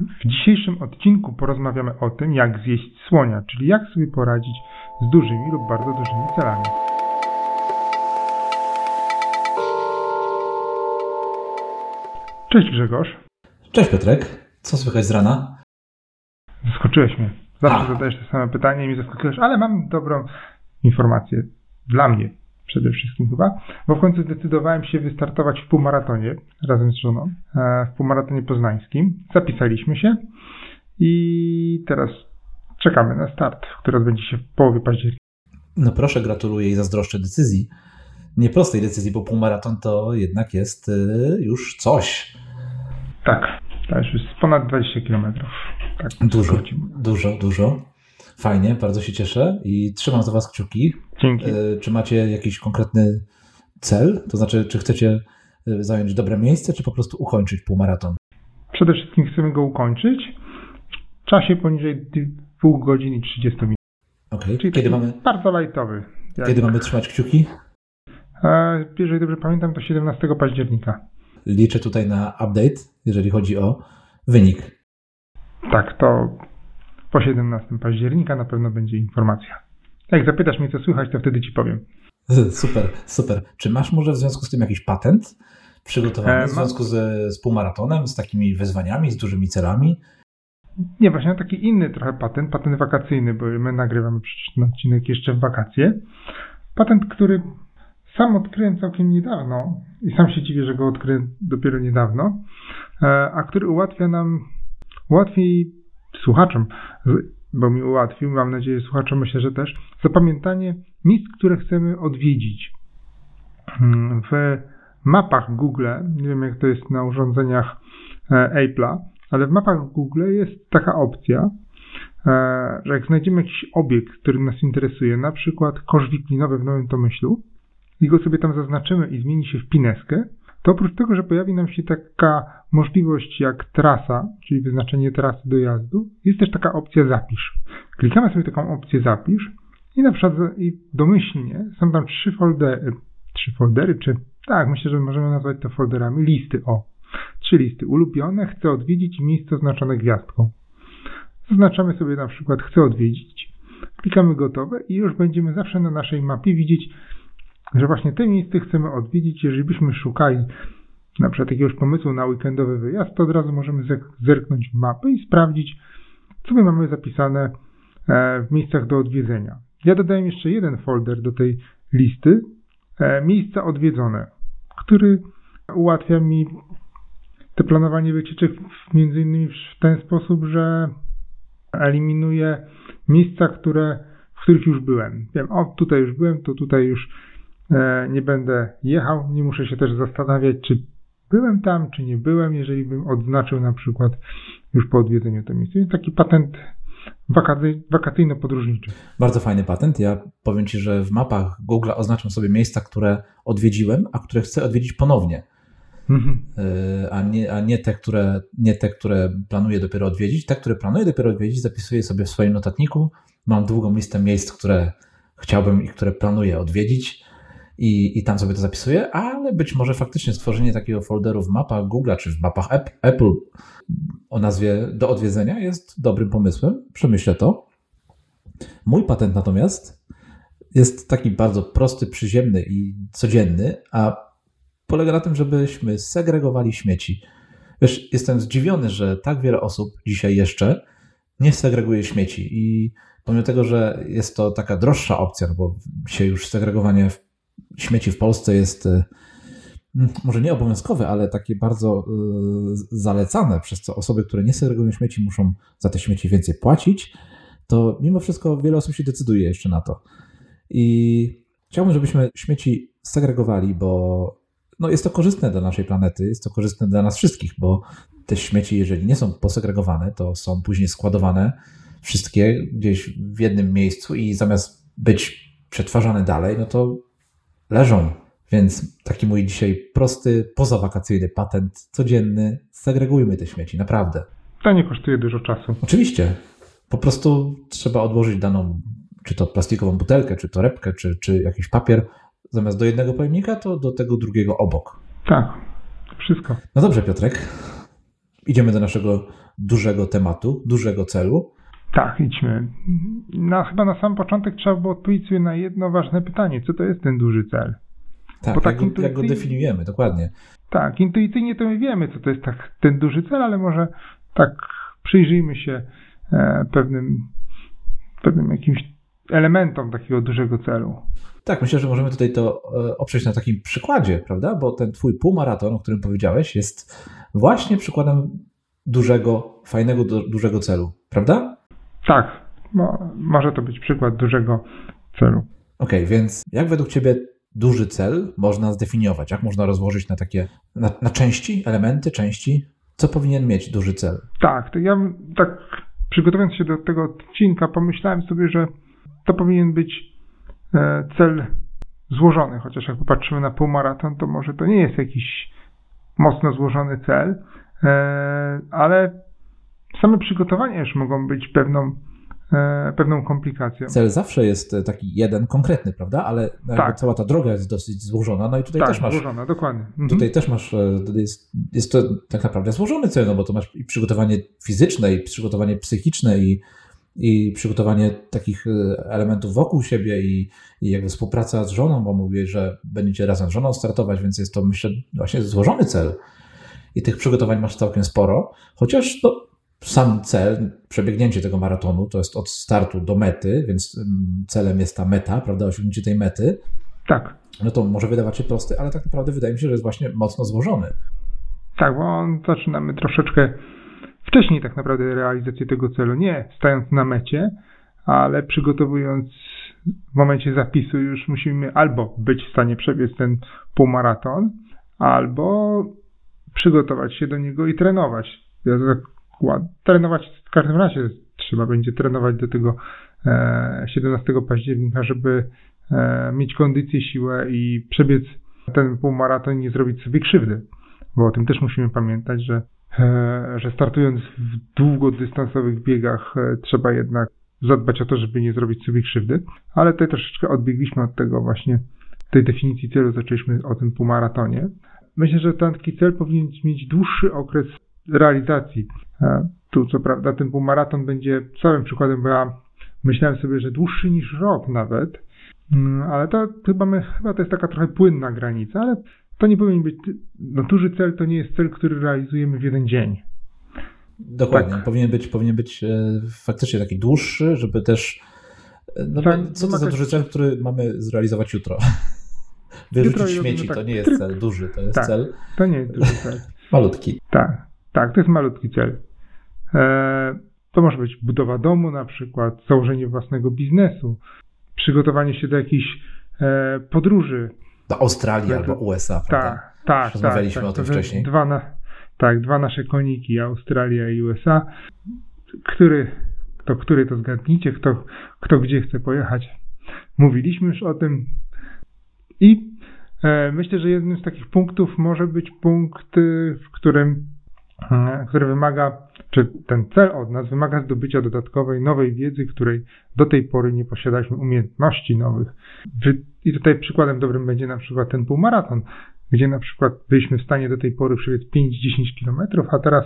W dzisiejszym odcinku porozmawiamy o tym, jak zjeść słonia, czyli jak sobie poradzić z dużymi lub bardzo dużymi celami. Cześć Grzegorz. Cześć Piotrek. Co słychać z rana? Zaskoczyłeś mnie. Zawsze A. zadajesz te same pytanie i mnie zaskoczyłeś, ale mam dobrą informację. Dla mnie przede wszystkim chyba, bo w końcu zdecydowałem się wystartować w półmaratonie razem z żoną, e, w półmaratonie poznańskim. Zapisaliśmy się i teraz czekamy na start, który odbędzie się w połowie października. No proszę, gratuluję i zazdroszczę decyzji. Nieprostej decyzji, bo półmaraton to jednak jest y, już coś. Tak, to już jest ponad 20 km. Tak, Dużo, dużo, dużo. Fajnie, bardzo się cieszę i trzymam za Was kciuki. Dzięki. Y, Czy macie jakiś konkretny cel? To znaczy, czy chcecie y, zająć dobre miejsce, czy po prostu ukończyć półmaraton? Przede wszystkim chcemy go ukończyć w czasie poniżej 2 godzin i 30 minut. Okej. Czyli Kiedy mamy, bardzo. Jak, kiedy mamy trzymać kciuki? e, jeżeli dobrze pamiętam, to 17 października. Liczę tutaj na update, jeżeli chodzi o wynik. Tak, to po 17 października na pewno będzie informacja. Jak zapytasz mnie, co słychać, to wtedy ci powiem. Super, super. Czy masz może w związku z tym jakiś patent przygotowany E, w związku ze, z półmaratonem, z takimi wyzwaniami, z dużymi celami? Nie, właśnie taki inny trochę patent, patent wakacyjny, bo my nagrywamy przecież odcinek jeszcze w wakacje. Patent, który sam odkryłem całkiem niedawno i sam się dziwię, że go odkryłem dopiero niedawno, e, a który ułatwia nam, łatwiej słuchaczom, bo mi ułatwił, mam nadzieję słuchaczom myślę, że też, zapamiętanie miejsc, które chcemy odwiedzić. Mm, W mapach Google, nie wiem jak to jest na urządzeniach e, Apple'a, ale w mapach Google jest taka opcja, e, że jak znajdziemy jakiś obiekt, który nas interesuje, na przykład kosz wiklinowy w Nowym Tomyślu, i go sobie tam zaznaczymy i zmieni się w pineskę, to oprócz tego, że pojawi nam się taka możliwość jak trasa, czyli wyznaczenie trasy dojazdu, jest też taka opcja zapisz. Klikamy sobie taką opcję zapisz i na przykład i domyślnie są tam trzy foldery, trzy foldery, czy tak, myślę, że możemy nazwać to folderami listy, o. Trzy listy. Ulubione, chcę odwiedzić i miejsce oznaczone gwiazdką. Zaznaczamy sobie na przykład chcę odwiedzić, klikamy gotowe i już będziemy zawsze na naszej mapie widzieć, że właśnie te miejsce chcemy odwiedzić. Jeżeli byśmy szukali na przykład jakiegoś pomysłu na weekendowy wyjazd, to od razu możemy zerknąć w mapę i sprawdzić, co my mamy zapisane e, w miejscach do odwiedzenia. Ja dodałem jeszcze jeden folder do tej listy, e, miejsca odwiedzone, który ułatwia mi te planowanie wycieczek między innymi w ten sposób, że eliminuje miejsca, które, w których już byłem. Wiem, o tutaj już byłem, to tutaj już nie będę jechał, nie muszę się też zastanawiać, czy byłem tam, czy nie byłem, jeżeli bym odznaczył na przykład już po odwiedzeniu to miejsce. Więc taki patent wakacy, wakacyjno-podróżniczy. Bardzo fajny patent. Ja powiem Ci, że w mapach Google oznaczam sobie miejsca, które odwiedziłem, a które chcę odwiedzić ponownie, Mhm. Yy, a nie, a nie, te, które, nie te, które planuję dopiero odwiedzić. Te, które planuję dopiero odwiedzić, zapisuję sobie w swoim notatniku. Mam długą listę miejsc, które chciałbym i które planuję odwiedzić. I, I tam sobie to zapisuję, ale być może faktycznie stworzenie takiego folderu w mapach Google czy w mapach App- Apple o nazwie do odwiedzenia jest dobrym pomysłem. Przemyślę to. Mój patent natomiast jest taki bardzo prosty, przyziemny i codzienny, a polega na tym, żebyśmy segregowali śmieci. Wiesz, jestem zdziwiony, że tak wiele osób dzisiaj jeszcze nie segreguje śmieci i pomimo tego, że jest to taka droższa opcja, no bo dzisiaj już segregowanie w- śmieci w Polsce jest e, może nie obowiązkowe, ale takie bardzo e, zalecane, przez co osoby, które nie segregują śmieci, muszą za te śmieci więcej płacić, to mimo wszystko wiele osób się decyduje jeszcze na to. I chciałbym, żebyśmy śmieci segregowali, bo no jest to korzystne dla naszej planety, jest to korzystne dla nas wszystkich, bo te śmieci, jeżeli nie są posegregowane, to są później składowane wszystkie gdzieś w jednym miejscu i zamiast być przetwarzane dalej, no to leżą. Więc taki mój dzisiaj prosty, pozawakacyjny patent codzienny. Segregujmy te śmieci, naprawdę. To nie kosztuje dużo czasu. Oczywiście. Po prostu trzeba odłożyć daną, czy to plastikową butelkę, czy torebkę, czy, czy jakiś papier. Zamiast do jednego pojemnika, to do tego drugiego obok. Tak, wszystko. No dobrze, Piotrek. idziemy do naszego dużego tematu, dużego celu. Tak, idźmy. Na, chyba na sam początek trzeba było odpowiedzieć sobie na jedno ważne pytanie. Co to jest ten duży cel? Tak, Bo jak, tak go, jak go intuicyjnie- definiujemy, dokładnie. Tak, intuicyjnie to my wiemy, co to jest tak, ten duży cel, ale może tak przyjrzyjmy się e, pewnym, pewnym jakimś elementom takiego dużego celu. Tak, myślę, że możemy tutaj to e, oprzeć na takim przykładzie, prawda? Bo ten twój półmaraton, o którym powiedziałeś, jest właśnie przykładem dużego, fajnego, du- dużego celu, prawda? Tak, mo, może to być przykład dużego celu. Okej, więc jak według Ciebie duży cel można zdefiniować? Jak można rozłożyć na takie, na, na części, elementy, części? Co powinien mieć duży cel? Tak, to ja tak przygotowując się do tego odcinka, pomyślałem sobie, że to powinien być e, cel złożony, chociaż jak popatrzymy na półmaraton, to może to nie jest jakiś mocno złożony cel, e, ale same przygotowania już mogą być pewną, e, pewną komplikacją. Cel zawsze jest e, taki jeden, konkretny, prawda? Ale Tak. cała ta droga jest dosyć złożona. No i tutaj tak, też masz złożona, dokładnie. Mhm. Tutaj też masz, e, jest, jest to tak naprawdę złożony cel, no bo to masz i przygotowanie fizyczne, i przygotowanie psychiczne, i, i przygotowanie takich elementów wokół siebie, i, i jakby współpraca z żoną, bo mówię, że będziecie razem z żoną startować, więc jest to, myślę, właśnie złożony cel. I tych przygotowań masz całkiem sporo, chociaż no, sam cel, przebiegnięcie tego maratonu, to jest od startu do mety, więc celem jest ta meta, prawda, osiągnięcie tej mety Tak, no to może wydawać się prosty, ale tak naprawdę wydaje mi się, że jest właśnie mocno złożony. Tak, bo on zaczynamy troszeczkę wcześniej tak naprawdę realizację tego celu, nie stając na mecie, ale przygotowując w momencie zapisu już musimy albo być w stanie przebiec ten półmaraton, albo przygotować się do niego i trenować. Ja zakład- trenować w każdym razie trzeba będzie trenować do tego e, 17 października, żeby e, mieć kondycję, siłę i przebiec ten półmaraton i nie zrobić sobie krzywdy. Bo o tym też musimy pamiętać, że, e, że startując w długodystansowych biegach e, trzeba jednak zadbać o to, żeby nie zrobić sobie krzywdy, ale tutaj troszeczkę odbiegliśmy od tego właśnie, tej definicji celu, zaczęliśmy o tym półmaratonie. Myślę, że taki cel powinien mieć dłuższy okres realizacji. E, Tu co prawda ten półmaraton będzie całym przykładem, bo ja myślałem sobie, że dłuższy niż rok nawet, Mm, ale to chyba, my, chyba to jest taka trochę płynna granica, ale to nie powinien być. No, duży cel to nie jest cel, który realizujemy w jeden dzień. Dokładnie. Tak. Powinien być, powinien być e, faktycznie taki dłuższy, żeby też. e, No Tak, co to za wymagać- duży cel, który mamy zrealizować jutro? Wyrzucić Jutro śmieci tak. to nie jest cel duży, to jest Tak. cel To nie jest duży cel. malutki. Tak, tak, to jest malutki cel. E, to może być budowa domu, na przykład, założenie własnego biznesu, przygotowanie się do jakiejś e, podróży. Do Australii Tak. albo USA, prawda? Tak, tak, Rozmawialiśmy tak, o tym wcześniej. Dwa, na, tak, dwa nasze koniki, Australia i USA. Który, to który to zgadnijcie, kto, kto gdzie chce pojechać. Mówiliśmy już o tym. I e, myślę, że jednym z takich punktów może być punkt, y, w którym, który wymaga, czy ten cel od nas wymaga zdobycia dodatkowej, nowej wiedzy, której do tej pory nie posiadaliśmy, umiejętności nowych. Wy- I tutaj przykładem dobrym będzie na przykład ten półmaraton, gdzie na przykład byliśmy w stanie do tej pory przebiec 5-10 kilometrów, a teraz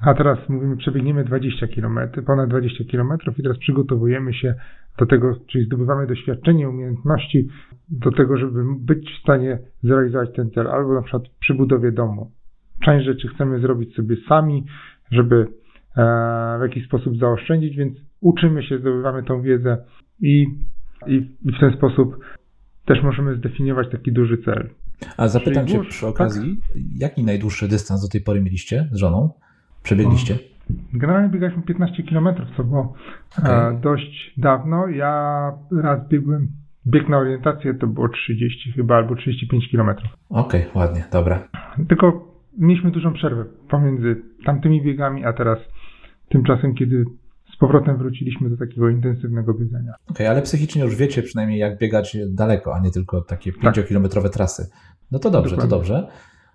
a teraz mówimy, przebiegniemy 20 km, ponad 20 km i teraz przygotowujemy się do tego, czyli zdobywamy doświadczenie, umiejętności do tego, żeby być w stanie zrealizować ten cel, albo na przykład przy budowie domu. Część rzeczy chcemy zrobić sobie sami, żeby e, w jakiś sposób zaoszczędzić, więc uczymy się, zdobywamy tą wiedzę i, i, i w ten sposób też możemy zdefiniować taki duży cel. A zapytam Czyli Cię przy okazji, jaki najdłuższy dystans do tej pory mieliście z żoną? Przebiegliście? Generalnie biegaliśmy 15 km, co było e, dość dawno. Ja raz biegłem, bieg na orientację to było 30 chyba, albo 35 km. Okej, ładnie, dobra. Tylko mieliśmy dużą przerwę pomiędzy tamtymi biegami, a teraz tymczasem, kiedy z powrotem wróciliśmy do takiego intensywnego biegania. Okej, ale psychicznie już wiecie przynajmniej jak biegać daleko, a nie tylko takie Tak. 5-kilometrowe trasy. No to dobrze, Dokładnie. to dobrze.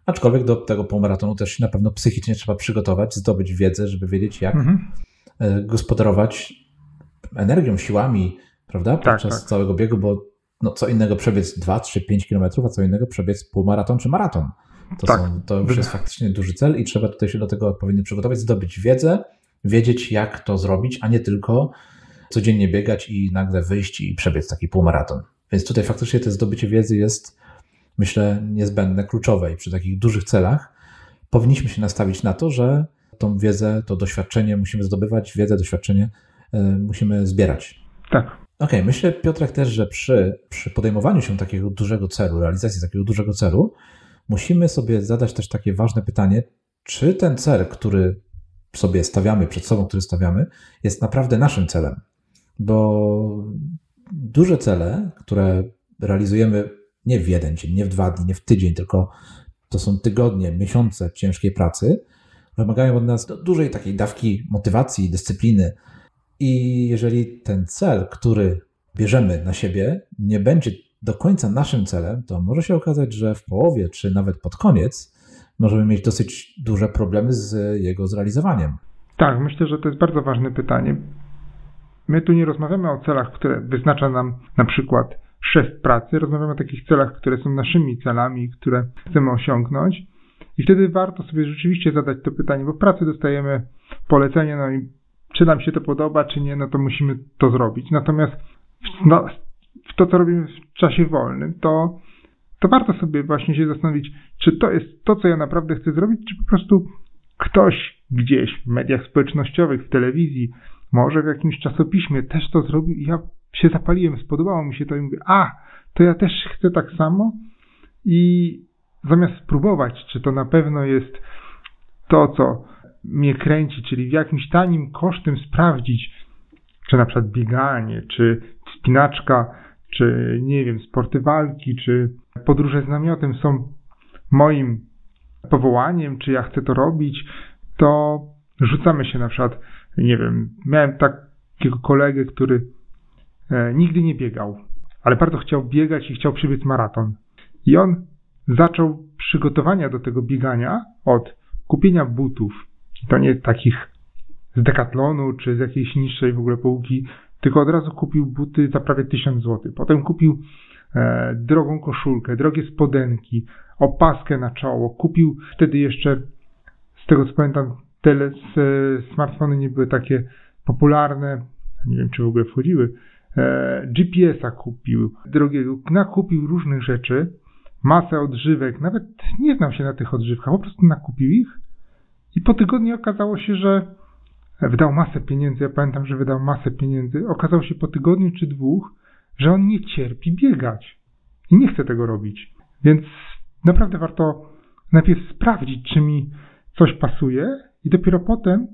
Aczkolwiek do tego półmaratonu też się na pewno psychicznie trzeba przygotować, zdobyć wiedzę, żeby wiedzieć jak Mhm. e, gospodarować energią, siłami, prawda? Tak, Podczas tak. całego biegu, bo no, co innego przebiec 2, 3, 5 kilometrów, a co innego przebiec półmaraton czy maraton. To, Tak. są, to już jest faktycznie duży cel i trzeba tutaj się do tego odpowiednio przygotować, zdobyć wiedzę, wiedzieć jak to zrobić, a nie tylko codziennie biegać i nagle wyjść i przebiec taki półmaraton. Więc tutaj faktycznie to zdobycie wiedzy jest, myślę, niezbędne, kluczowe i przy takich dużych celach powinniśmy się nastawić na to, że tą wiedzę, to doświadczenie musimy zdobywać, wiedzę, doświadczenie e, musimy zbierać. Tak. Okej, myślę, Piotrek, też, że przy, przy podejmowaniu się takiego dużego celu, realizacji takiego dużego celu, musimy sobie zadać też takie ważne pytanie, czy ten cel, który sobie stawiamy przed sobą, który stawiamy, jest naprawdę naszym celem. Bo duże cele, które realizujemy nie w jeden dzień, nie w dwa dni, nie w tydzień, tylko to są tygodnie, miesiące ciężkiej pracy, wymagają od nas dużej takiej dawki motywacji, dyscypliny. I jeżeli ten cel, który bierzemy na siebie, nie będzie do końca naszym celem, to może się okazać, że w połowie, czy nawet pod koniec, możemy mieć dosyć duże problemy z jego zrealizowaniem. Tak, myślę, że to jest bardzo ważne pytanie. My tu nie rozmawiamy o celach, które wyznacza nam na przykład szef pracy, rozmawiamy o takich celach, które są naszymi celami, które chcemy osiągnąć. I wtedy warto sobie rzeczywiście zadać to pytanie, bo w pracy dostajemy polecenie, no i czy nam się to podoba, czy nie, no to musimy to zrobić. Natomiast no, w to, co robimy w czasie wolnym, to, to warto sobie właśnie się zastanowić, czy to jest to, co ja naprawdę chcę zrobić, czy po prostu ktoś gdzieś w mediach społecznościowych, w telewizji, może w jakimś czasopiśmie też to zrobił i ja się zapaliłem, spodobało mi się to i mówię, a, to ja też chcę tak samo. I zamiast spróbować, czy to na pewno jest to, co mnie kręci, czyli w jakimś tanim kosztem sprawdzić, czy na przykład bieganie, czy wspinaczka, czy nie wiem, sporty walki, czy podróże z namiotem są moim powołaniem, czy ja chcę to robić, to rzucamy się na przykład, nie wiem, miałem takiego kolegę, który e, nigdy nie biegał, ale bardzo chciał biegać i chciał przebiec maraton. I on zaczął przygotowania do tego biegania od kupienia butów, i to nie takich z Decathlonu czy z jakiejś niższej w ogóle półki, tylko od razu kupił buty za prawie 1000 zł. Potem kupił e, drogą koszulkę, drogie spodenki, opaskę na czoło. Kupił wtedy jeszcze, z tego co pamiętam, tele, s, smartfony nie były takie popularne, nie wiem czy w ogóle wchodziły. E, GPS-a kupił, drogiego, nakupił różnych rzeczy, masę odżywek, nawet nie znam się na tych odżywkach, po prostu nakupił ich i po tygodniu okazało się, że wydał masę pieniędzy. Ja pamiętam, że wydał masę pieniędzy. Okazało się po tygodniu czy dwóch, że on nie cierpi biegać i nie chce tego robić. Więc naprawdę warto najpierw sprawdzić, czy mi coś pasuje, i dopiero potem,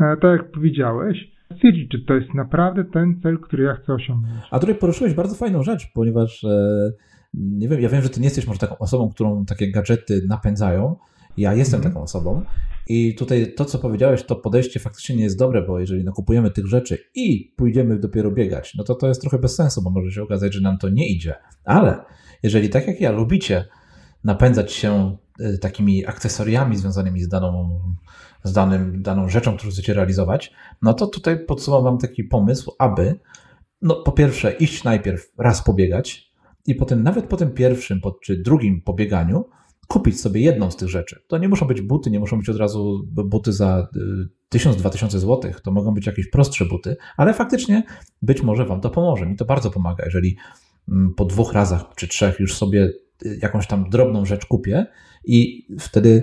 e, tak jak powiedziałeś, stwierdzić, czy to jest naprawdę ten cel, który ja chcę osiągnąć. A tutaj poruszyłeś bardzo fajną rzecz, ponieważ e, nie wiem, ja wiem, że ty nie jesteś może taką osobą, którą takie gadżety napędzają. Ja jestem Mhm. taką osobą. I tutaj to, co powiedziałeś, to podejście faktycznie nie jest dobre, bo jeżeli nakupujemy tych rzeczy i pójdziemy dopiero biegać, no to to jest trochę bez sensu, bo może się okazać, że nam to nie idzie. Ale jeżeli tak jak ja lubicie napędzać się e, takimi akcesoriami związanymi z daną, z danym, daną rzeczą, którą chcecie realizować, no to tutaj podsuwam wam taki pomysł, aby no po pierwsze iść najpierw raz pobiegać i potem nawet po tym pierwszym czy drugim pobieganiu kupić sobie jedną z tych rzeczy. To nie muszą być buty, nie muszą być od razu buty za y, 1000-2000 zł, to mogą być jakieś prostsze buty, ale faktycznie być może Wam to pomoże. Mi to bardzo pomaga, jeżeli mm, po dwóch razach czy trzech już sobie y, jakąś tam drobną rzecz kupię i wtedy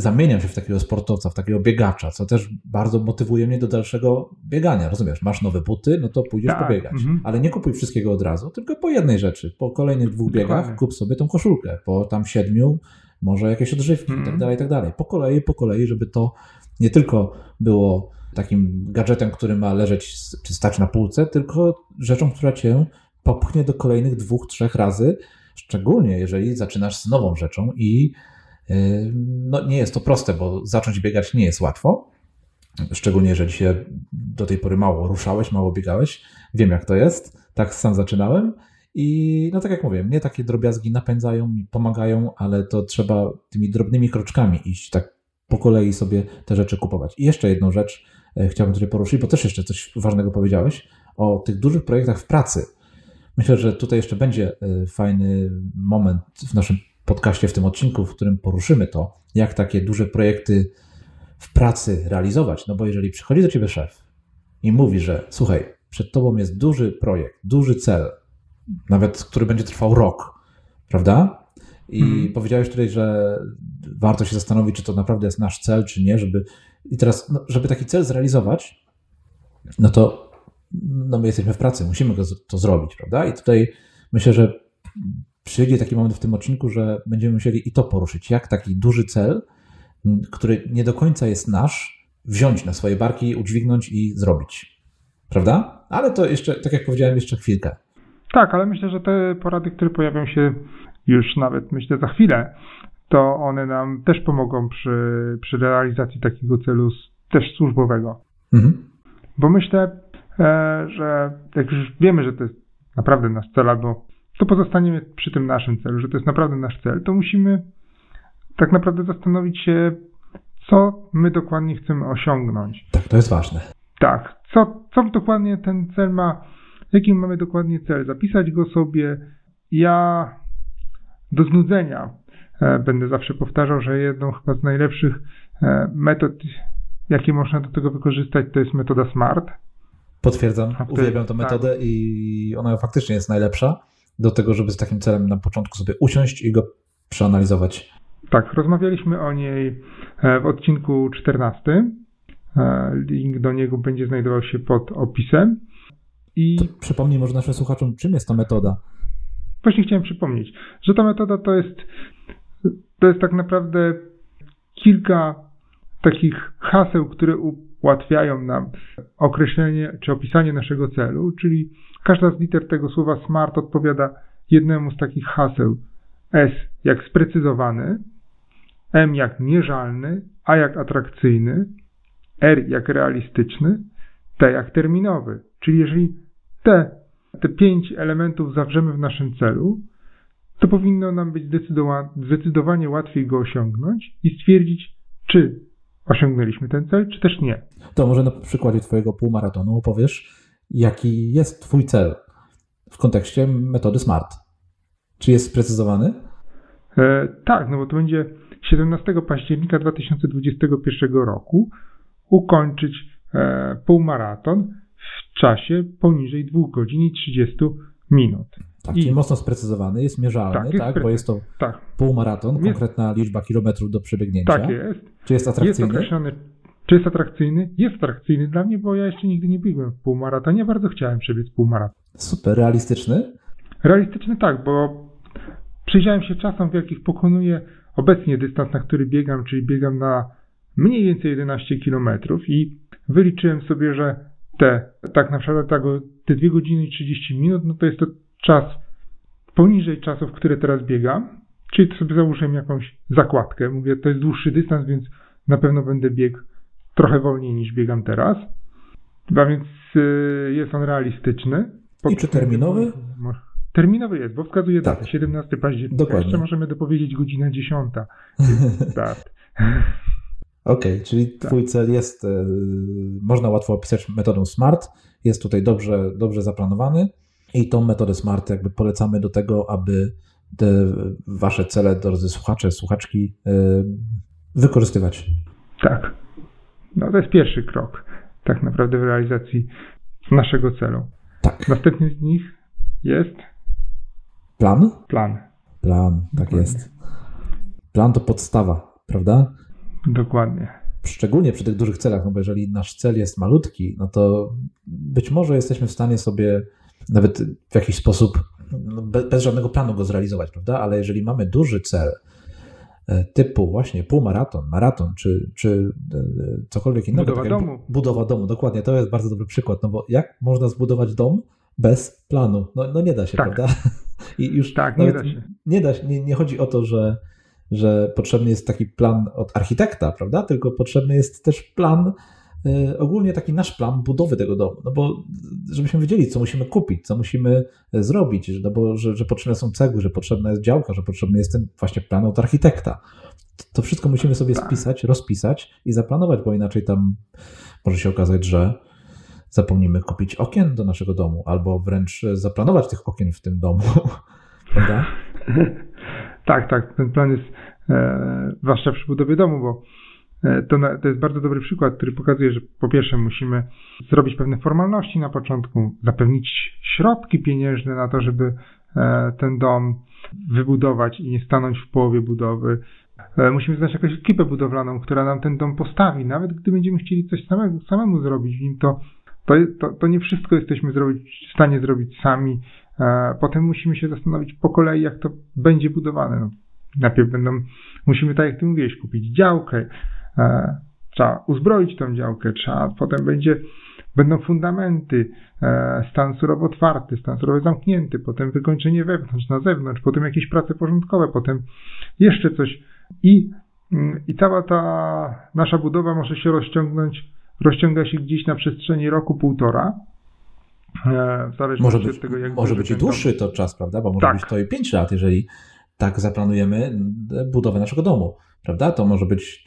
zamieniam się w takiego sportowca, w takiego biegacza, co też bardzo motywuje mnie do dalszego biegania. Rozumiesz, masz nowe buty, no to pójdziesz Tak, pobiegać. mhm. Ale nie kupuj wszystkiego od razu, tylko po jednej rzeczy. Po kolejnych dwóch biegach Dokładnie. kup sobie tą koszulkę. Po tam siedmiu może jakieś odżywki i tak Mhm. dalej, i tak dalej. Po kolei, po kolei, żeby to nie tylko było takim gadżetem, który ma leżeć czy stać na półce, tylko rzeczą, która cię popchnie do kolejnych dwóch, trzech razy, szczególnie jeżeli zaczynasz z nową rzeczą i no, nie jest to proste, bo zacząć biegać nie jest łatwo. Szczególnie jeżeli się do tej pory mało ruszałeś, mało biegałeś. Wiem, jak to jest. Tak sam zaczynałem. I no tak jak mówię, mnie takie drobiazgi napędzają, pomagają, ale to trzeba tymi drobnymi kroczkami iść, tak po kolei sobie te rzeczy kupować. I jeszcze jedną rzecz e, chciałbym tutaj poruszyć, bo też jeszcze coś ważnego powiedziałeś o tych dużych projektach w pracy. Myślę, że tutaj jeszcze będzie e, fajny moment w naszym podcaście, w tym odcinku, w którym poruszymy to, jak takie duże projekty w pracy realizować. No bo jeżeli przychodzi do ciebie szef i mówi, że słuchaj, przed tobą jest duży projekt, duży cel, nawet który będzie trwał rok, prawda? I mhm. powiedziałeś tutaj, że warto się zastanowić, czy to naprawdę jest nasz cel, czy nie, żeby. I teraz, no, żeby taki cel zrealizować, no to no my jesteśmy w pracy, musimy go, to zrobić, prawda? I tutaj myślę, że przyjdzie taki moment w tym odcinku, że będziemy musieli i to poruszyć, jak taki duży cel, który nie do końca jest nasz, wziąć na swoje barki, udźwignąć i zrobić. Prawda? Ale to jeszcze, tak jak powiedziałem, jeszcze chwilkę. Tak, ale myślę, że te porady, które pojawią się już nawet, myślę, za chwilę, to one nam też pomogą przy, przy realizacji takiego celu też służbowego. Mhm. Bo myślę, e, że jak już wiemy, że to jest naprawdę nasz cel, albo to pozostaniemy przy tym naszym celu, że to jest naprawdę nasz cel, to musimy tak naprawdę zastanowić się, co my dokładnie chcemy osiągnąć. Tak, to jest ważne. Tak, co, co dokładnie ten cel ma, jaki mamy dokładnie cel, zapisać go sobie. Ja do znudzenia e, będę zawsze powtarzał, że jedną chyba z najlepszych e, metod, jakie można do tego wykorzystać, to jest metoda SMART. Potwierdzam, uwielbiam tę metodę tak. i ona faktycznie jest najlepsza do tego, żeby z takim celem na początku sobie usiąść i go przeanalizować. Tak, rozmawialiśmy o niej e, w odcinku 14. E, link do niego będzie znajdował się pod opisem. I to przypomnij może naszym słuchaczom, czym jest ta metoda? Właśnie chciałem przypomnieć, że ta metoda to jest, to jest tak naprawdę kilka takich haseł, które ułatwiają nam określenie czy opisanie naszego celu, czyli każda z liter tego słowa SMART odpowiada jednemu z takich haseł. S jak sprecyzowany, M jak mierzalny, A jak atrakcyjny, R jak realistyczny, T jak terminowy. Czyli jeżeli te, te pięć elementów zawrzemy w naszym celu, to powinno nam być zdecydowanie łatwiej go osiągnąć i stwierdzić, czy osiągnęliśmy ten cel, czy też nie. To może na przykładzie Twojego półmaratonu opowiesz, jaki jest Twój cel w kontekście metody SMART. Czy jest sprecyzowany? E, tak, no bo to będzie 17 października 2021 roku ukończyć e, półmaraton w czasie poniżej 2 godzin i 30 minut. Tak, czyli mocno sprecyzowany, jest mierzalny, tak, jest tak bo jest to tak. półmaraton, jest, konkretna liczba kilometrów do przebiegnięcia. Tak jest. Czy jest atrakcyjny? Jest określony, czy jest atrakcyjny? Jest atrakcyjny dla mnie, bo ja jeszcze nigdy nie biegłem w półmaratonie, bardzo chciałem przebiec półmaraton. Super, realistyczny? Realistyczny tak, bo przyjrzałem się czasom, w jakich pokonuję obecnie dystans, na który biegam, czyli biegam na mniej więcej 11 km i wyliczyłem sobie, że te, tak na przykład tak, te 2 godziny i 30 minut, no to jest to czas poniżej czasów, które teraz biegam, czyli to sobie założyłem jakąś zakładkę. Mówię, to jest dłuższy dystans, więc na pewno będę biegł trochę wolniej niż biegam teraz. A więc y, jest on realistyczny. I czy terminowy? Terminowy jest, bo wskazuje tak. datę 17 października. Dokładnie. Jeszcze możemy dopowiedzieć godzina 10. Start. Okej, okay, czyli tak. Twój cel jest, y, można łatwo opisać metodą SMART, jest tutaj dobrze, dobrze zaplanowany i tą metodę SMART jakby polecamy do tego, aby te Wasze cele, drodzy słuchacze, słuchaczki, y, wykorzystywać. Tak. No to jest pierwszy krok tak naprawdę w realizacji naszego celu. Tak. Następny z nich jest plan. Plan. Plan, tak Dokładnie. jest. Plan to podstawa, prawda? Dokładnie. Szczególnie przy tych dużych celach, no bo jeżeli nasz cel jest malutki, no to być może jesteśmy w stanie sobie nawet w jakiś sposób no bez, bez żadnego planu go zrealizować, prawda? Ale jeżeli mamy duży cel, typu właśnie półmaraton, maraton, czy, czy e, cokolwiek innego. Budowa tak domu. Budowa domu, dokładnie. To jest bardzo dobry przykład, no bo jak można zbudować dom bez planu? No, no nie da się, tak. prawda? I już tak, nie da się. Nie, da się nie, nie chodzi o to, że, że potrzebny jest taki plan od architekta, prawda? Tylko potrzebny jest też plan E, ogólnie taki nasz plan budowy tego domu, no bo żebyśmy wiedzieli, co musimy kupić, co musimy e, zrobić, no bo że, że potrzebne są cegły, że potrzebna jest działka, że potrzebny jest ten właśnie plan od architekta. To wszystko musimy sobie tak. spisać, rozpisać i zaplanować, bo inaczej tam może się okazać, że zapomnimy kupić okien do naszego domu, albo wręcz zaplanować tych okien w tym domu, prawda? Tak, tak. Ten plan jest e, zwłaszcza przy budowie domu, bo e, to, na, to jest bardzo dobry przykład, który pokazuje, że po pierwsze musimy zrobić pewne formalności na początku, zapewnić środki pieniężne na to, żeby e, ten dom wybudować i nie stanąć w połowie budowy. E, musimy znaleźć jakąś ekipę budowlaną, która nam ten dom postawi. Nawet gdy będziemy chcieli coś samego, samemu zrobić w nim, to, to, to, to nie wszystko jesteśmy zrobić, w stanie zrobić sami. E, potem musimy się zastanowić po kolei, jak to będzie budowane. No, najpierw będą, musimy, tak jak ty mówiłeś, kupić działkę, e, trzeba uzbroić tą działkę, trzeba, potem będzie, będą fundamenty, stan surowo otwarty, stan surowo zamknięty, potem wykończenie wewnątrz, na zewnątrz, potem jakieś prace porządkowe, potem jeszcze coś i, mm, i cała ta nasza budowa może się rozciągnąć, rozciąga się gdzieś na przestrzeni roku, półtora. E, może być, od tego, może być i dłuższy to czas, prawda? Bo może tak. być to i 5 lat, jeżeli tak zaplanujemy budowę naszego domu, prawda? To może być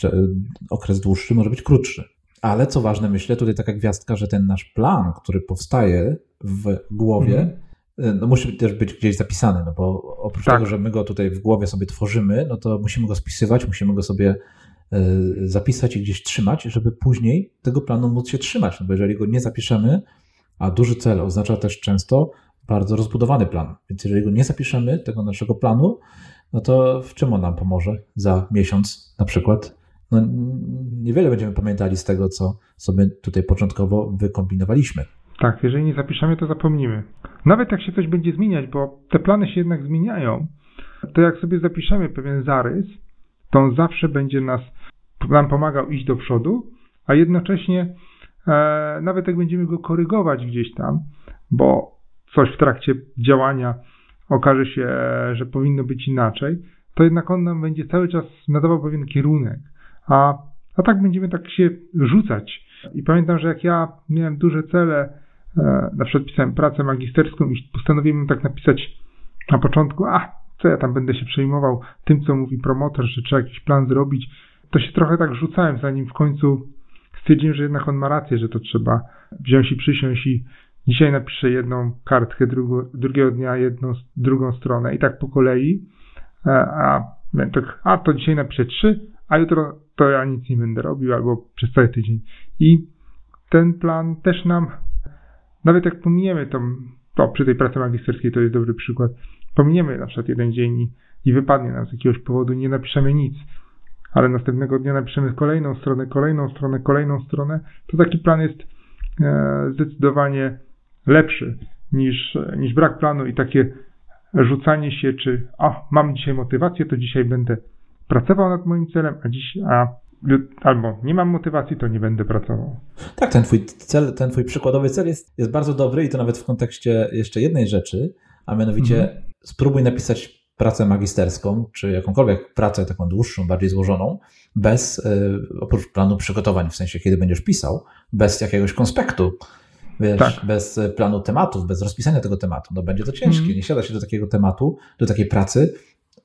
okres dłuższy, może być krótszy. Ale co ważne, myślę, tutaj taka gwiazdka, że ten nasz plan, który powstaje w głowie, mhm no musi też być gdzieś zapisany, no bo oprócz tak. tego, że my go tutaj w głowie sobie tworzymy, no to musimy go spisywać, musimy go sobie e, zapisać i gdzieś trzymać, żeby później tego planu móc się trzymać, no bo jeżeli go nie zapiszemy, a duży cel oznacza też często bardzo rozbudowany plan, więc jeżeli go nie zapiszemy, tego naszego planu, no to w czym on nam pomoże za miesiąc na przykład? No, niewiele będziemy pamiętali z tego, co sobie tutaj początkowo wykombinowaliśmy. Tak, jeżeli nie zapiszemy, to zapomnimy. Nawet jak się coś będzie zmieniać, bo te plany się jednak zmieniają, to jak sobie zapiszemy pewien zarys, to on zawsze będzie nas, nam pomagał iść do przodu, a jednocześnie e, nawet jak będziemy go korygować gdzieś tam, bo coś w trakcie działania okaże się, że powinno być inaczej, to jednak on nam będzie cały czas nadawał pewien kierunek. A, a tak będziemy tak się rzucać. I pamiętam, że jak ja miałem duże cele, E, na przykład pisałem pracę magisterską i postanowiłem tak napisać na początku, a co ja tam będę się przejmował tym, co mówi promotor, że trzeba jakiś plan zrobić. To się trochę tak rzucałem, zanim w końcu stwierdziłem, że jednak on ma rację, że to trzeba wziąć i przysiąść i dzisiaj napiszę jedną kartkę, drugo, drugiego dnia jedną, drugą stronę i tak po kolei, e, a, tak, a to dzisiaj napiszę trzy, a jutro to ja nic nie będę robił albo przez cały tydzień. I ten plan też nam nawet jak pominiemy to, to przy tej pracy magisterskiej to jest dobry przykład, pominiemy na przykład jeden dzień i, i wypadnie nam z jakiegoś powodu, nie napiszemy nic, ale następnego dnia napiszemy kolejną stronę, kolejną stronę, kolejną stronę, to taki plan jest e, zdecydowanie lepszy niż, niż brak planu i takie rzucanie się, czy a, mam dzisiaj motywację, to dzisiaj będę pracował nad moim celem, a dziś, a albo nie mam motywacji, to nie będę pracował. Tak, ten twój cel, ten twój przykładowy cel jest, jest bardzo dobry i to nawet w kontekście jeszcze jednej rzeczy, a mianowicie mhm. spróbuj napisać pracę magisterską, czy jakąkolwiek pracę taką dłuższą, bardziej złożoną, bez, y, oprócz planu przygotowań, w sensie kiedy będziesz pisał, bez jakiegoś konspektu, wiesz, tak. bez planu tematów, bez rozpisania tego tematu. No będzie to ciężkie. Mhm. Nie siada się do takiego tematu, do takiej pracy,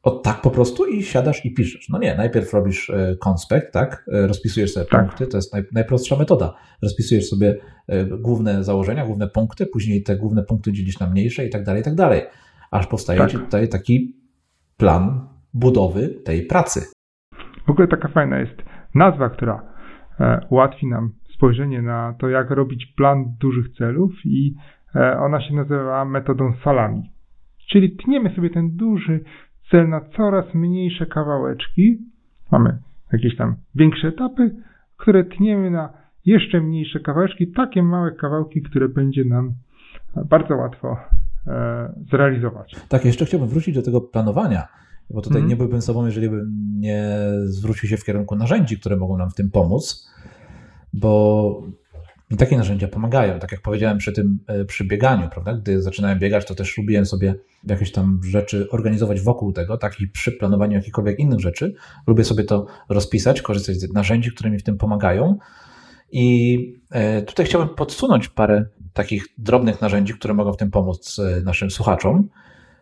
od tak po prostu i siadasz i piszesz. No nie, najpierw robisz e, konspekt, tak? E, rozpisujesz sobie tak. punkty, to jest naj, najprostsza metoda. Rozpisujesz sobie e, główne założenia, główne punkty, później te główne punkty dzielisz na mniejsze i tak dalej, i tak dalej. Aż powstaje tak. ci tutaj taki plan budowy tej pracy. W ogóle taka fajna jest nazwa, która ułatwi nam spojrzenie na to, jak robić plan dużych celów i ona się nazywa metodą salami. Czyli tniemy sobie ten duży cel na coraz mniejsze kawałeczki. Mamy jakieś tam większe etapy, które tniemy na jeszcze mniejsze kawałeczki, takie małe kawałki, które będzie nam bardzo łatwo e, zrealizować. Tak, jeszcze chciałbym wrócić do tego planowania, bo tutaj mm. nie byłbym sobą, jeżeli bym nie zwrócił się w kierunku narzędzi, które mogą nam w tym pomóc, bo i takie narzędzia pomagają. Tak jak powiedziałem przy tym, e, przy bieganiu, prawda? Gdy zaczynałem biegać, to też lubiłem sobie jakieś tam rzeczy organizować wokół tego, tak? I przy planowaniu jakichkolwiek innych rzeczy, lubię sobie to rozpisać, korzystać z narzędzi, które mi w tym pomagają. I e, tutaj chciałbym podsunąć parę takich drobnych narzędzi, które mogą w tym pomóc e, naszym słuchaczom.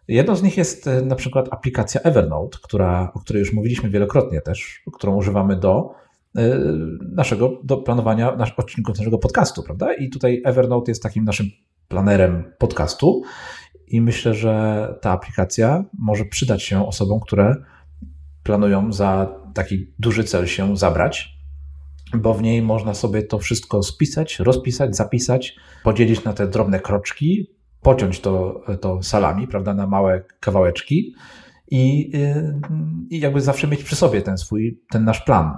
Jedną z nich jest na przykład aplikacja Evernote, która, o której już mówiliśmy wielokrotnie też, którą używamy do naszego, do planowania nasz, odcinków naszego podcastu, prawda? I tutaj Evernote jest takim naszym planerem podcastu i myślę, że ta aplikacja może przydać się osobom, które planują za taki duży cel się zabrać, bo w niej można sobie to wszystko spisać, rozpisać, zapisać, podzielić na te drobne kroczki, pociąć to, to salami, prawda, na małe kawałeczki i, i jakby zawsze mieć przy sobie ten swój, ten nasz plan.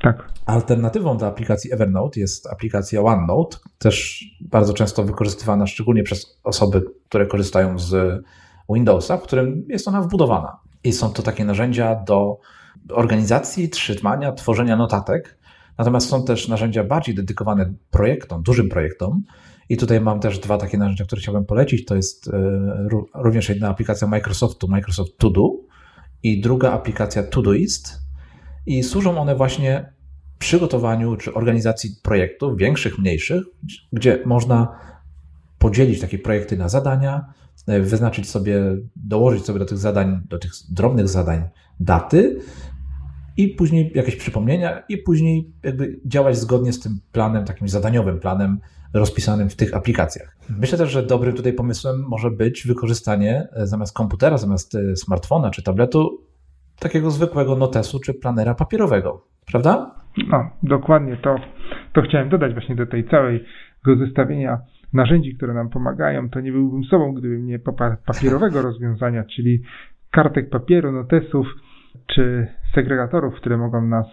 Tak. Alternatywą do aplikacji Evernote jest aplikacja OneNote, też bardzo często wykorzystywana szczególnie przez osoby, które korzystają z Windowsa, w którym jest ona wbudowana. I są to takie narzędzia do organizacji, trzymania, tworzenia notatek. Natomiast są też narzędzia bardziej dedykowane projektom, dużym projektom. I tutaj mam też dwa takie narzędzia, które chciałbym polecić. To jest e, również jedna aplikacja Microsoftu, Microsoft To Do i druga aplikacja Todoist. I służą one właśnie przygotowaniu czy organizacji projektów, większych, mniejszych, gdzie można podzielić takie projekty na zadania, e, wyznaczyć sobie, dołożyć sobie do tych zadań, do tych drobnych zadań daty i później jakieś przypomnienia i później jakby działać zgodnie z tym planem, takim zadaniowym planem rozpisanym w tych aplikacjach. Myślę też, że dobrym tutaj pomysłem może być wykorzystanie e, zamiast komputera, zamiast e, smartfona czy tabletu takiego zwykłego notesu czy planera papierowego, prawda? No, dokładnie to, to chciałem dodać właśnie do tej całego zestawienia narzędzi, które nam pomagają. To nie byłbym sobą, gdybym nie papierowego rozwiązania, czyli kartek papieru, notesów czy segregatorów, które mogą nas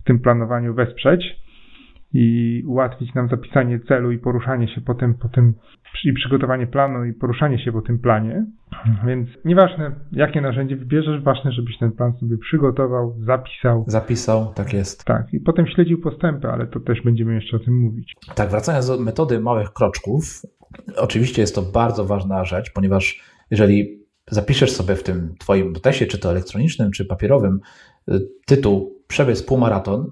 w tym planowaniu wesprzeć i ułatwić nam zapisanie celu i poruszanie się po tym, po tym i przygotowanie planu i poruszanie się po tym planie. Więc nieważne, jakie narzędzie wybierzesz, ważne, żebyś ten plan sobie przygotował, zapisał. Zapisał, tak jest. Tak, i potem śledził postępy, ale to też będziemy jeszcze o tym mówić. Tak, wracając do metody małych kroczków, oczywiście jest to bardzo ważna rzecz, ponieważ jeżeli zapiszesz sobie w tym twoim notesie, czy to elektronicznym, czy papierowym, y, tytuł przebiec półmaraton,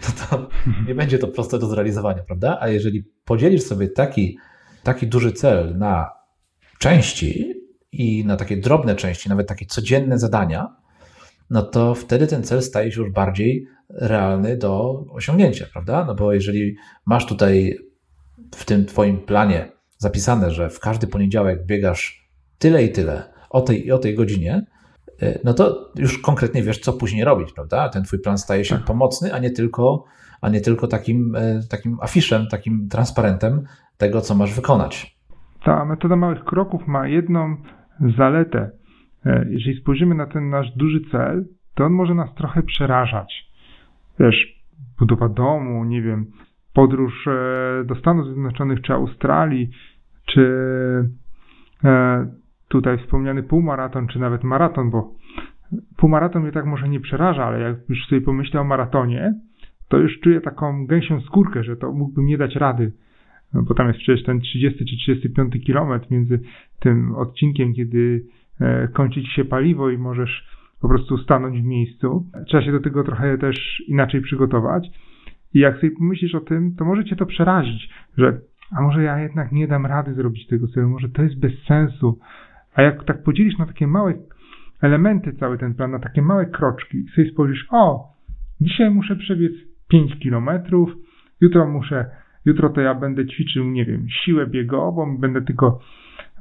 to, to nie będzie to proste do zrealizowania, prawda? A jeżeli podzielisz sobie taki, taki duży cel na części i na takie drobne części, nawet takie codzienne zadania, no to wtedy ten cel staje się już bardziej realny do osiągnięcia, prawda? No bo jeżeli masz tutaj w tym Twoim planie zapisane, że w każdy poniedziałek biegasz tyle i tyle o tej i o tej godzinie, no to już konkretnie wiesz, co później robić, prawda? Ten Twój plan staje się tak. pomocny, a nie tylko, a nie tylko takim, y, takim afiszem, takim transparentem tego, co masz wykonać. Ta metoda małych kroków ma jedną zaletę. E, jeżeli spojrzymy na ten nasz duży cel, to on może nas trochę przerażać. Wiesz, budowa domu, nie wiem, podróż e, do Stanów Zjednoczonych czy Australii, czy e, tutaj wspomniany półmaraton, czy nawet maraton, bo półmaraton mnie tak może nie przeraża, ale jak już sobie pomyślę o maratonie, to już czuję taką gęsią skórkę, że to mógłbym nie dać rady. No bo tam jest przecież ten 30 czy 35 kilometr między tym odcinkiem, kiedy e, kończy ci się paliwo i możesz po prostu stanąć w miejscu. Trzeba się do tego trochę też inaczej przygotować. I jak sobie pomyślisz o tym, to może cię to przerazić, że a może ja jednak nie dam rady zrobić tego celu, może to jest bez sensu. A jak tak podzielisz na takie małe elementy cały ten plan, na takie małe kroczki sobie spojrzysz, o, dzisiaj muszę przebiec 5 kilometrów, jutro muszę jutro to ja będę ćwiczył, nie wiem, siłę biegową, będę tylko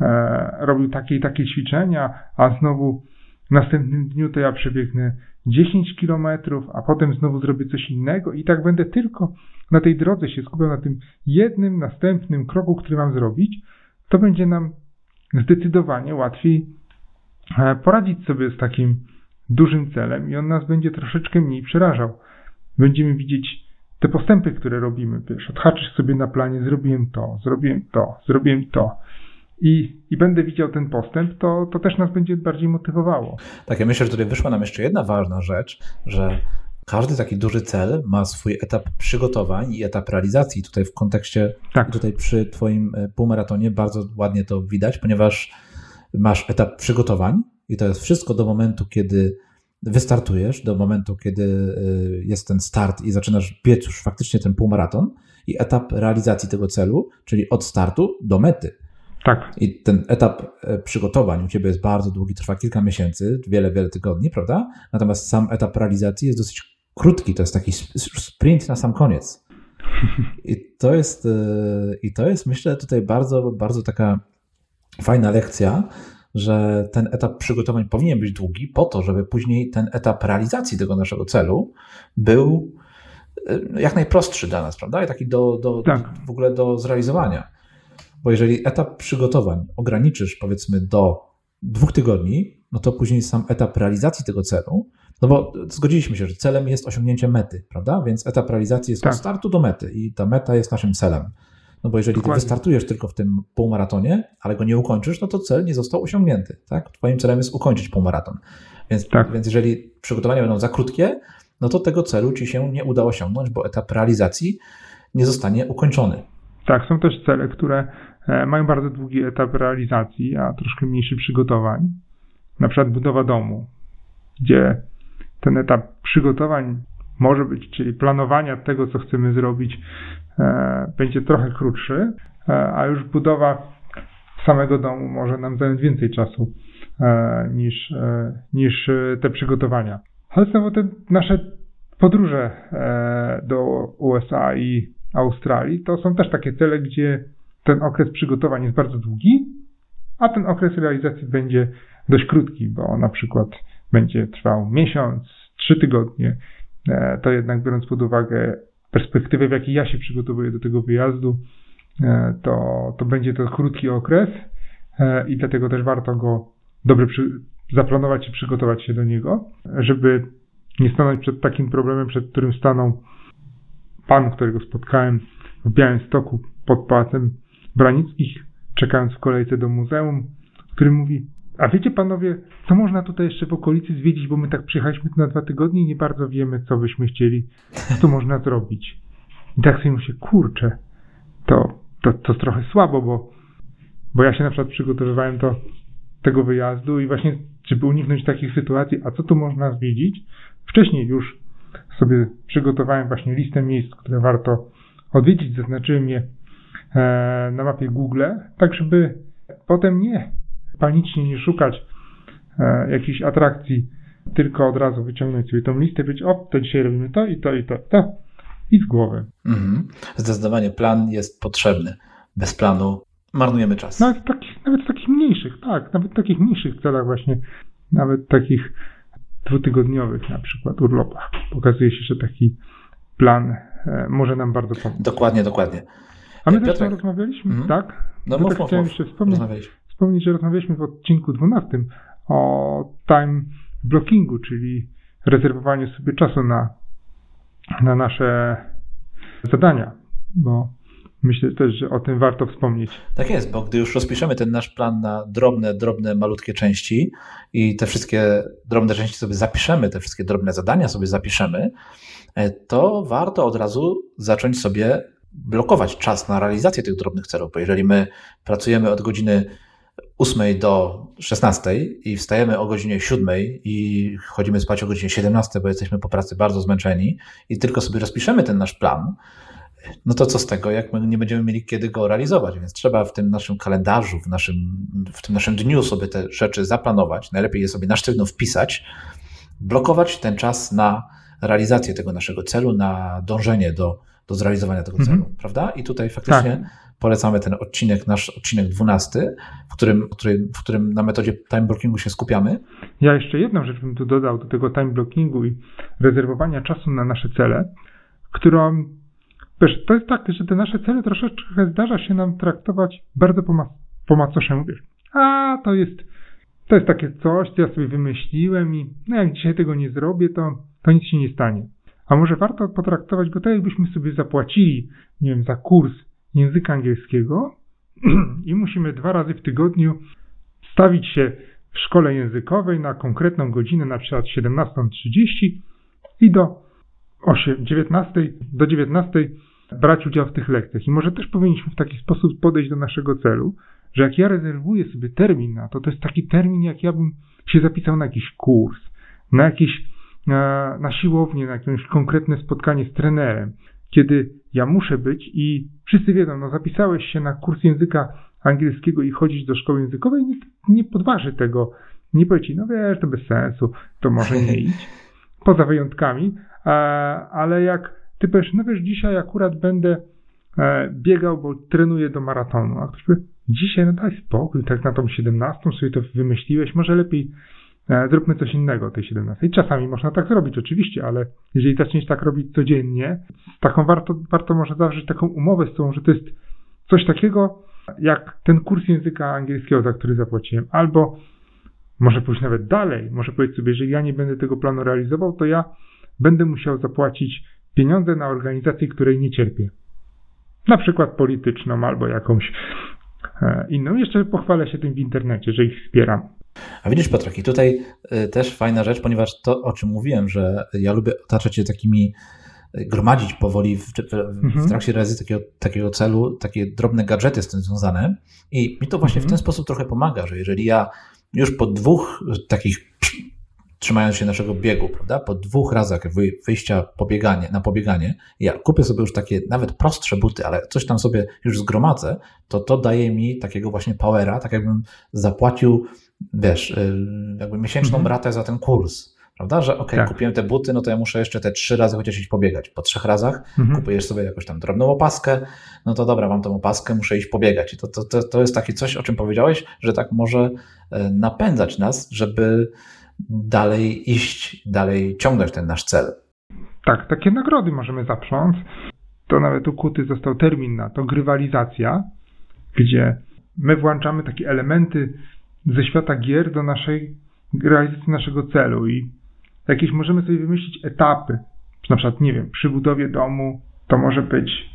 e, robił takie i takie ćwiczenia, a znowu w następnym dniu to ja przebiegnę 10 kilometrów, a potem znowu zrobię coś innego i tak będę tylko na tej drodze się skupiał na tym jednym następnym kroku, który mam zrobić, to będzie nam zdecydowanie łatwiej e, poradzić sobie z takim dużym celem i on nas będzie troszeczkę mniej przerażał. Będziemy widzieć te postępy, które robimy, wiesz, odhaczysz sobie na planie, zrobiłem to, zrobiłem to, zrobiłem to. I, i będę widział ten postęp, to, to też nas będzie bardziej motywowało. Tak, ja myślę, że tutaj wyszła nam jeszcze jedna ważna rzecz, że każdy taki duży cel ma swój etap przygotowań i etap realizacji. Tutaj w kontekście, tak. tutaj przy Twoim e, półmaratonie bardzo ładnie to widać, ponieważ masz etap przygotowań i to jest wszystko do momentu, kiedy wystartujesz do momentu, kiedy y, jest ten start i zaczynasz biec już faktycznie ten półmaraton i etap realizacji tego celu, czyli od startu do mety. Tak. I ten etap e, przygotowań u Ciebie jest bardzo długi, trwa kilka miesięcy, wiele, wiele tygodni, prawda? Natomiast sam etap realizacji jest dosyć krótki, to jest taki sprint na sam koniec. I to jest, e, i to jest myślę tutaj bardzo, bardzo taka fajna lekcja, że ten etap przygotowań powinien być długi, po to, żeby później ten etap realizacji tego naszego celu był e, jak najprostszy dla nas, prawda? I taki do, do, Tak. w ogóle do zrealizowania. Bo jeżeli etap przygotowań ograniczysz powiedzmy do dwóch tygodni, no to później sam etap realizacji tego celu, no bo zgodziliśmy się, że celem jest osiągnięcie mety, prawda? Więc etap realizacji jest Tak. od startu do mety i ta meta jest naszym celem. No bo jeżeli ty Dokładnie. wystartujesz tylko w tym półmaratonie, ale go nie ukończysz, no to cel nie został osiągnięty, tak? Twoim celem jest ukończyć półmaraton. Więc, Tak. więc jeżeli przygotowania będą za krótkie, no to tego celu ci się nie uda osiągnąć, bo etap realizacji nie zostanie ukończony. Tak, są też cele, które mają bardzo długi etap realizacji, a troszkę mniejszy przygotowań. Na przykład budowa domu, gdzie ten etap przygotowań może być, czyli planowania tego, co chcemy zrobić, e, będzie trochę krótszy, e, a już budowa samego domu może nam zająć więcej czasu e, niż, e, niż e, te przygotowania. Ale znowu te nasze podróże e, do USA i Australii to są też takie cele, gdzie ten okres przygotowań jest bardzo długi, a ten okres realizacji będzie dość krótki, bo na przykład będzie trwał miesiąc, trzy tygodnie. E, To jednak biorąc pod uwagę perspektywę, w jakiej ja się przygotowuję do tego wyjazdu, e, to, to będzie to krótki okres e, i dlatego też warto go dobrze przy, zaplanować i przygotować się do niego, żeby nie stanąć przed takim problemem, przed którym stanął pan, którego spotkałem w Białymstoku pod Pałacem Branickich, czekając w kolejce do muzeum, który mówi, a wiecie panowie, co można tutaj jeszcze w okolicy zwiedzić, bo my tak przyjechaliśmy tu na dwa tygodnie i nie bardzo wiemy, co byśmy chcieli, co można zrobić. I tak sobie myślę, kurczę, to, to, to trochę słabo, bo, bo ja się na przykład przygotowywałem do tego wyjazdu i właśnie, żeby uniknąć takich sytuacji, a co tu można zwiedzić, wcześniej już sobie przygotowałem właśnie listę miejsc, które warto odwiedzić, zaznaczyłem je na mapie Google, tak żeby potem nie panicznie nie szukać e, jakichś atrakcji, tylko od razu wyciągnąć sobie tą listę, być o, to dzisiaj robimy to i to i to, i to i z głowy. Mhm. Zdecydowanie plan jest potrzebny. Bez planu marnujemy czas. Nawet w takich, nawet w takich mniejszych, tak, nawet w takich mniejszych celach właśnie, nawet takich dwutygodniowych na przykład urlopach. Pokazuje się, że taki plan e, może nam bardzo pomóc. Dokładnie, dokładnie. A my też rozmawialiśmy, Mhm. tak? No mów, mów, chciałem jeszcze wspomnieć, wspomnieć, że rozmawialiśmy w odcinku 12 o time blockingu, czyli rezerwowaniu sobie czasu na, na nasze zadania, bo myślę też, że o tym warto wspomnieć. Tak jest, bo gdy już rozpiszemy ten nasz plan na drobne, drobne, malutkie części i te wszystkie drobne części sobie zapiszemy, te wszystkie drobne zadania sobie zapiszemy, e, to warto od razu zacząć sobie blokować czas na realizację tych drobnych celów, bo jeżeli my pracujemy od godziny 8 do 16 i wstajemy o godzinie 7 i chodzimy spać o godzinie 17, bo jesteśmy po pracy bardzo zmęczeni i tylko sobie rozpiszemy ten nasz plan, no to co z tego, jak my nie będziemy mieli kiedy go realizować, więc trzeba w tym naszym kalendarzu, w, naszym, w tym naszym dniu sobie te rzeczy zaplanować, najlepiej je sobie na sztywno wpisać, blokować ten czas na realizację tego naszego celu, na dążenie do, do zrealizowania tego celu, prawda? I tutaj faktycznie polecamy ten odcinek, nasz odcinek 12, w którym, w którym, w którym na metodzie time blockingu się skupiamy. Ja jeszcze jedną rzecz bym tu dodał do tego time blockingu i rezerwowania czasu na nasze cele, którą wiesz, to jest tak, że te nasze cele troszeczkę zdarza się nam traktować bardzo po, ma- po macoszemu, wiesz. A, to jest, to jest takie coś, co ja sobie wymyśliłem i no jak dzisiaj tego nie zrobię, to, to nic się nie stanie. A może warto potraktować go tak, jakbyśmy sobie zapłacili, nie wiem, za kurs języka angielskiego i musimy dwa razy w tygodniu stawić się w szkole językowej na konkretną godzinę, na przykład 17.30 i do 8, 19, do 19 brać udział w tych lekcjach. I może też powinniśmy w taki sposób podejść do naszego celu, że jak ja rezerwuję sobie termin na to, to jest taki termin, jak ja bym się zapisał na jakiś kurs, na jakieś, na, na siłownię, na jakieś konkretne spotkanie z trenerem, kiedy ja muszę być i wszyscy wiedzą, no zapisałeś się na kurs języka angielskiego i chodzić do szkoły językowej, nikt nie podważy tego. Nie powie ci, no wiesz, to bez sensu, to może nie idź. Poza wyjątkami, ale jak ty powiesz, no wiesz, dzisiaj akurat będę e, biegał, bo trenuję do maratonu, a ktoś powie, dzisiaj no daj spokój, tak na tą 17 sobie to wymyśliłeś, może lepiej zróbmy coś innego o tej 17. I czasami można tak zrobić oczywiście, ale jeżeli zaczniesz tak robić codziennie, taką warto, warto może zawrzeć taką umowę z tobą, że to jest coś takiego jak ten kurs języka angielskiego, za który zapłaciłem, albo może pójść nawet dalej, może powiedzieć sobie, jeżeli ja nie będę tego planu realizował, to ja będę musiał zapłacić pieniądze na organizację, której nie cierpię. Na przykład polityczną albo jakąś e, inną. Jeszcze pochwalę się tym w internecie, że ich wspieram. A widzisz, Piotrek, i tutaj e, też fajna rzecz, ponieważ to, o czym mówiłem, że ja lubię otaczać się takimi, e, gromadzić powoli w, w, mhm. w trakcie realizacji takiego, takiego celu, takie drobne gadżety z tym związane. I mi to właśnie mhm. w ten sposób trochę pomaga, że jeżeli ja już po dwóch takich trzymając się naszego biegu, prawda? Po dwóch razach wyjścia pobieganie, na pobieganie, ja kupię sobie już takie nawet prostsze buty, ale coś tam sobie już zgromadzę, to to daje mi takiego właśnie powera, tak jakbym zapłacił, wiesz, y, jakby miesięczną mhm. ratę za ten kurs. Prawda, że ok, tak. kupiłem te buty, no to ja muszę jeszcze te trzy razy chociaż iść pobiegać. Po trzech razach mhm. kupujesz sobie jakąś tam drobną opaskę, no to dobra, mam tą opaskę, muszę iść pobiegać. I to, to, to, to jest takie coś, o czym powiedziałeś, że tak może e, napędzać nas, żeby dalej iść, dalej ciągnąć ten nasz cel. Tak, takie nagrody możemy zaprząc. To nawet ukuty został termin na to, grywalizacja, gdzie my włączamy takie elementy ze świata gier do naszej realizacji naszego celu i jakieś możemy sobie wymyślić etapy. Na przykład, nie wiem, przy budowie domu to może być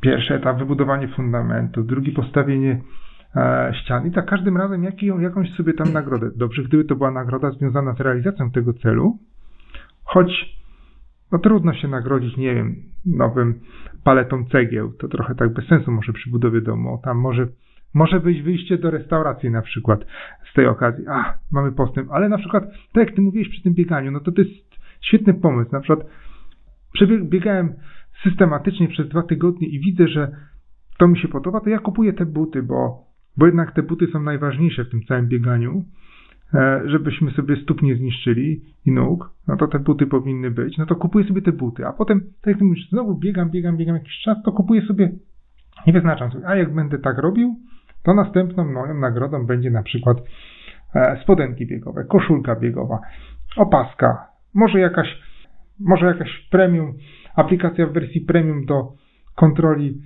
pierwszy etap wybudowanie fundamentu, drugi postawienie E, ścian. I tak każdym razem jak, jakąś sobie tam nagrodę. Dobrze, gdyby to była nagroda związana z realizacją tego celu, choć no trudno się nagrodzić, nie wiem, nowym paletą cegieł. To trochę tak bez sensu może przy budowie domu. Tam może, może być wyjście do restauracji na przykład z tej okazji. A, mamy postęp. Ale na przykład, tak jak ty mówiłeś przy tym bieganiu, no to to jest świetny pomysł. Na przykład przebiegałem systematycznie przez dwa tygodnie i widzę, że to mi się podoba, to ja kupuję te buty, bo bo jednak te buty są najważniejsze w tym całym bieganiu, e, żebyśmy sobie stóp nie zniszczyli i nóg, no to te buty powinny być, no to kupuję sobie te buty, a potem, tak jak mówisz, znowu biegam, biegam, biegam jakiś czas, to kupuję sobie, nie wyznaczam sobie, a jak będę tak robił, to następną moją nagrodą będzie na przykład e, spodenki biegowe, koszulka biegowa, opaska, może jakaś, może jakaś premium, aplikacja w wersji premium do kontroli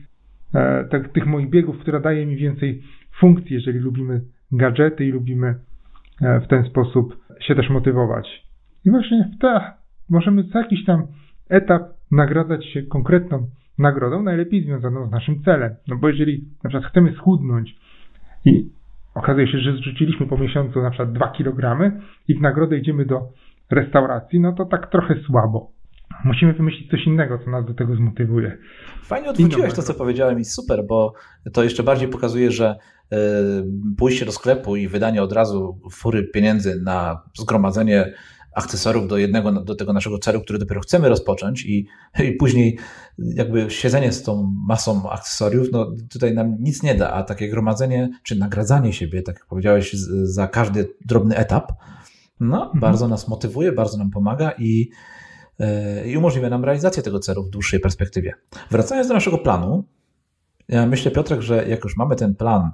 e, te, tych moich biegów, która daje mi więcej funkcji, jeżeli lubimy gadżety i lubimy e, w ten sposób się też motywować. I właśnie w te możemy co jakiś tam etap nagradzać się konkretną nagrodą, najlepiej związaną z naszym celem. No bo jeżeli na przykład chcemy schudnąć i okazuje się, że zrzuciliśmy po miesiącu na przykład 2 kg i w nagrodę idziemy do restauracji, no to tak trochę słabo. Musimy wymyślić coś innego, co nas do tego zmotywuje. Fajnie odwróciłeś to, co powiedziałem i super, bo to jeszcze bardziej pokazuje, że e, pójście do sklepu i wydanie od razu fury pieniędzy na zgromadzenie akcesoriów do jednego, do tego naszego celu, który dopiero chcemy rozpocząć i, i później jakby siedzenie z tą masą akcesoriów, no tutaj nam nic nie da, a takie gromadzenie czy nagradzanie siebie, tak jak powiedziałeś, za każdy drobny etap, no mhm. bardzo nas motywuje, bardzo nam pomaga i i umożliwia nam realizację tego celu w dłuższej perspektywie. Wracając do naszego planu, ja myślę, Piotrek, że jak już mamy ten plan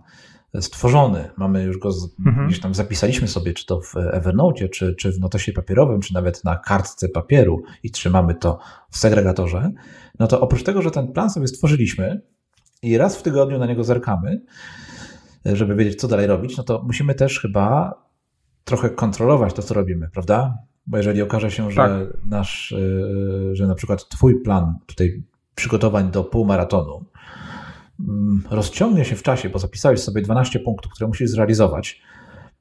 stworzony, mamy już go, mhm. gdzieś tam zapisaliśmy sobie, czy to w Evernote, czy, czy w notosie papierowym, czy nawet na kartce papieru i trzymamy to w segregatorze, no to oprócz tego, że ten plan sobie stworzyliśmy i raz w tygodniu na niego zerkamy, żeby wiedzieć, co dalej robić, no to musimy też chyba trochę kontrolować to, co robimy, prawda? Bo jeżeli okaże się, że tak. nasz, e, że na przykład Twój plan tutaj przygotowań do półmaratonu rozciągnie się w czasie, bo zapisałeś sobie 12 punktów, które musisz zrealizować.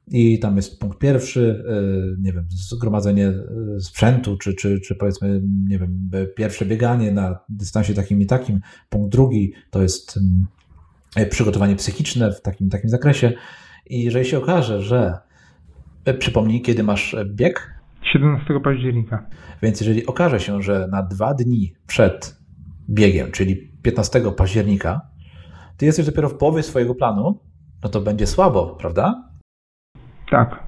I tam jest punkt pierwszy, e, nie wiem, zgromadzenie e, sprzętu, czy, czy, czy powiedzmy, nie wiem, pierwsze bieganie na dystansie takim i takim. Punkt drugi to jest mm, przygotowanie psychiczne w takim takim zakresie. I jeżeli się okaże, że przypomnij, kiedy masz bieg, 17 października. Więc jeżeli okaże się, że na dwa dni przed biegiem, czyli 15 października, ty jesteś dopiero w połowie swojego planu, no to będzie słabo, prawda? Tak.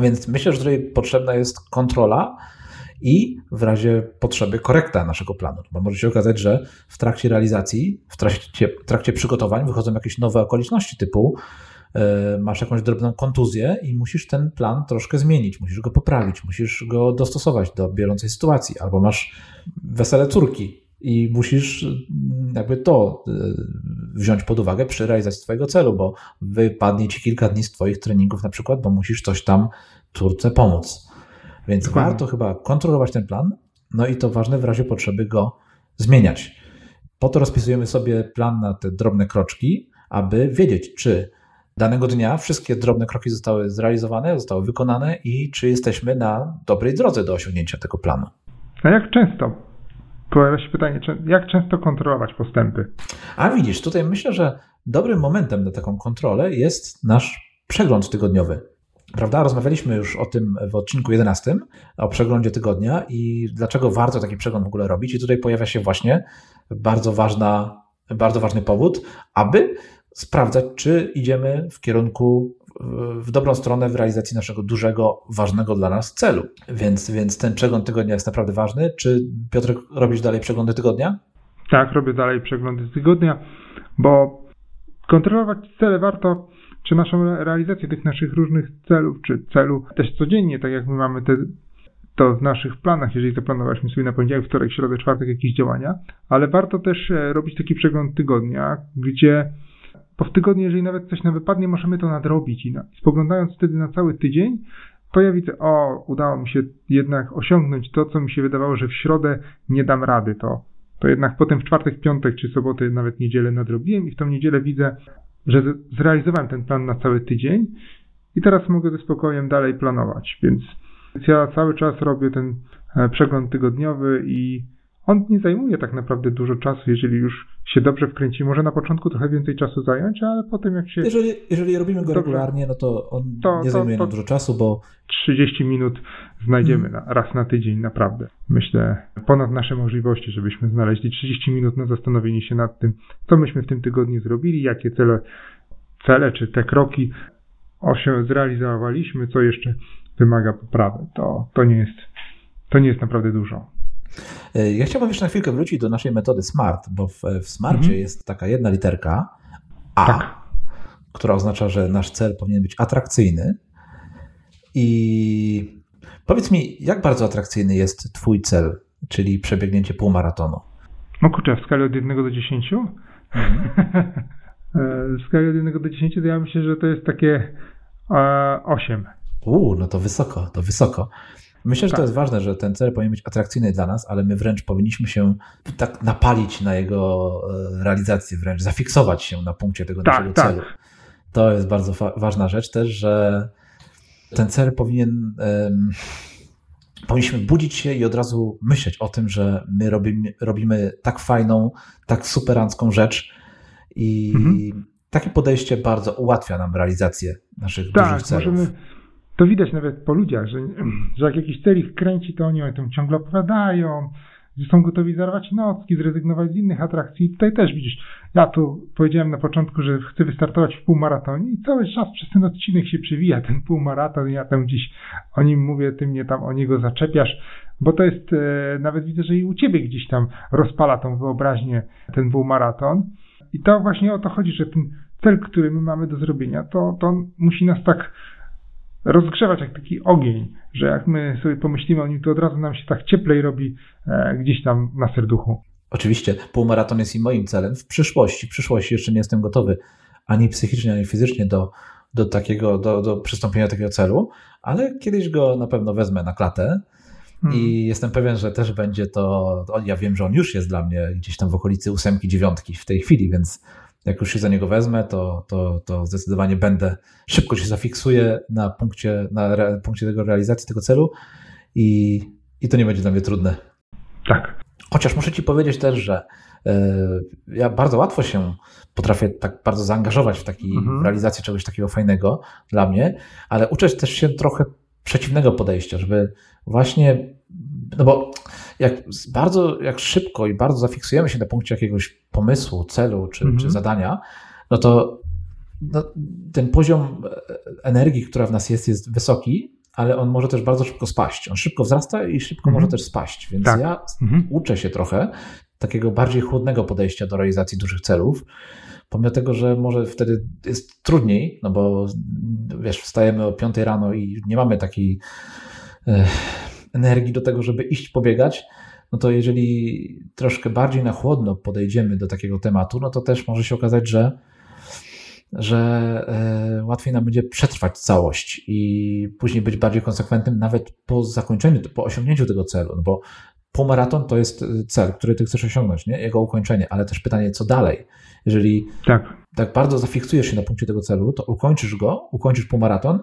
Więc myślę, że tutaj potrzebna jest kontrola i w razie potrzeby korekta naszego planu. Bo może się okazać, że w trakcie realizacji, w trakcie, w trakcie przygotowań wychodzą jakieś nowe okoliczności typu e, masz jakąś drobną kontuzję i musisz ten plan troszkę zmienić, musisz go poprawić, musisz go dostosować do bieżącej sytuacji, albo masz wesele córki i musisz mm, jakby to e, wziąć pod uwagę przy realizacji Twojego celu, bo wypadnie Ci kilka dni z Twoich treningów na przykład, bo musisz coś tam córce pomóc. Więc Dokładnie. warto chyba kontrolować ten plan, no i to ważne w razie potrzeby go zmieniać. Po to rozpisujemy sobie plan na te drobne kroczki, aby wiedzieć, czy danego dnia wszystkie drobne kroki zostały zrealizowane, zostały wykonane i czy jesteśmy na dobrej drodze do osiągnięcia tego planu. A jak często? Pojawia się pytanie, jak często kontrolować postępy? A widzisz, tutaj myślę, że dobrym momentem na taką kontrolę jest nasz przegląd tygodniowy. Prawda? Rozmawialiśmy już o tym w odcinku 11, o przeglądzie tygodnia i dlaczego warto taki przegląd w ogóle robić. I tutaj pojawia się właśnie bardzo, ważna, bardzo ważny powód, aby sprawdzać, czy idziemy w kierunku w dobrą stronę w realizacji naszego dużego, ważnego dla nas celu. Więc, więc ten przegląd tygodnia jest naprawdę ważny. Czy Piotrek robisz dalej przeglądy tygodnia? Tak, robię dalej przeglądy tygodnia, bo kontrolować cele warto, czy naszą re- realizację tych naszych różnych celów, czy celu też codziennie, tak jak my mamy te, to w naszych planach, jeżeli zaplanowaliśmy sobie na poniedziałek, wtorek, środę, czwartek jakieś działania, ale warto też e, robić taki przegląd tygodnia, gdzie bo w tygodniu, jeżeli nawet coś nam wypadnie, możemy to nadrobić. I na, spoglądając wtedy na cały tydzień, pojawi się, o, udało mi się jednak osiągnąć to, co mi się wydawało, że w środę nie dam rady, to to jednak potem w czwartek, piątek czy sobotę, nawet niedzielę nadrobiłem. I w tą niedzielę widzę, że zrealizowałem ten plan na cały tydzień. I teraz mogę ze spokojem dalej planować. Więc więc ja cały czas robię ten e, przegląd tygodniowy i on nie zajmuje tak naprawdę dużo czasu, jeżeli już się dobrze wkręci. Może na początku trochę więcej czasu zająć, ale potem jak się Jeżeli, jeżeli robimy go regularnie, no to on To- nie to- zajmuje to- nam dużo czasu, bo 30 minut znajdziemy Mhm. na, raz na tydzień, naprawdę. Myślę, ponad nasze możliwości, żebyśmy znaleźli 30 minut na zastanowienie się nad tym, co myśmy w tym tygodniu zrobili, jakie cele, cele czy te kroki osią zrealizowaliśmy, co jeszcze wymaga poprawy. To, to, nie jest, to nie jest naprawdę dużo. E, ja chciałbym jeszcze na chwilkę wrócić do naszej metody SMART, bo w, w SMARTcie Mhm. jest taka jedna literka A, Tak. która oznacza, że nasz cel powinien być atrakcyjny. I powiedz mi, jak bardzo atrakcyjny jest Twój cel, czyli przebiegnięcie półmaratonu? No kurczę, w skali od 1 do 10? E, w skali od 1 do 10 to ja myślę, że to jest takie e, 8. Uuu, no to wysoko, to wysoko. Myślę, że to Tak. jest ważne, że ten cel powinien być atrakcyjny dla nas, ale my wręcz powinniśmy się tak napalić na jego e, realizację, wręcz zafiksować się na punkcie tego Tak, naszego tak. celu. To jest bardzo ważna rzecz też, że ten cel powinien. em, powinniśmy budzić się i od razu myśleć o tym, że my robimy, robimy tak fajną, tak superancką rzecz i Mhm. takie podejście bardzo ułatwia nam realizację naszych dużych Tak, celów. możemy. To widać nawet po ludziach, że, że jak jakiś cel ich kręci, to oni o tym ciągle opowiadają, że są gotowi zarwać nocki, zrezygnować z innych atrakcji. Tutaj też widzisz, ja tu powiedziałem na początku, że chcę wystartować w półmaratonie i cały czas przez ten odcinek się przewija ten półmaraton ja tam gdzieś o nim mówię, ty mnie tam o niego zaczepiasz, bo to jest, e, nawet widzę, że i u ciebie gdzieś tam rozpala tą wyobraźnię ten półmaraton. I to właśnie o to chodzi, że ten cel, który my mamy do zrobienia, to, to on musi nas tak rozgrzewać jak taki ogień, że jak my sobie pomyślimy o nim, to od razu nam się tak cieplej robi e, gdzieś tam na serduchu. Oczywiście, półmaraton jest i moim celem w przyszłości. W przyszłości jeszcze nie jestem gotowy ani psychicznie, ani fizycznie do, do takiego, do, do przystąpienia do takiego celu, ale kiedyś go na pewno wezmę na klatę Hmm. i jestem pewien, że też będzie to, ja wiem, że on już jest dla mnie gdzieś tam w okolicy ósemki, dziewiątki w tej chwili, więc jak już się za niego wezmę, to, to, to zdecydowanie będę, szybko się zafiksuję na punkcie, na re, punkcie tego realizacji tego celu i, i to nie będzie dla mnie trudne. Tak. Chociaż muszę Ci powiedzieć też, że e, ja bardzo łatwo się potrafię tak bardzo zaangażować w, taki, Mhm. realizację czegoś takiego fajnego dla mnie, ale uczę też się trochę przeciwnego podejścia, żeby właśnie, no bo jak bardzo, jak szybko i bardzo zafiksujemy się na punkcie jakiegoś pomysłu, celu czy, Mhm. czy zadania, no to no, ten poziom e, energii, która w nas jest, jest wysoki ale on może też bardzo szybko spaść. On szybko wzrasta i szybko Mhm. może też spaść. Więc Tak. ja Mhm. uczę się trochę takiego bardziej chłodnego podejścia do realizacji dużych celów. Pomimo tego, że może wtedy jest trudniej, no bo wiesz, wstajemy o 5 rano i nie mamy takiej e, energii do tego, żeby iść pobiegać, no to jeżeli troszkę bardziej na chłodno podejdziemy do takiego tematu, no to też może się okazać, że, że e, łatwiej nam będzie przetrwać całość i później być bardziej konsekwentnym nawet po zakończeniu, po osiągnięciu tego celu, no bo półmaraton to jest e, cel, który ty chcesz osiągnąć, nie? jego ukończenie, ale też pytanie, co dalej? Jeżeli Tak. tak bardzo zafiksujesz się na punkcie tego celu, to ukończysz go, ukończysz półmaraton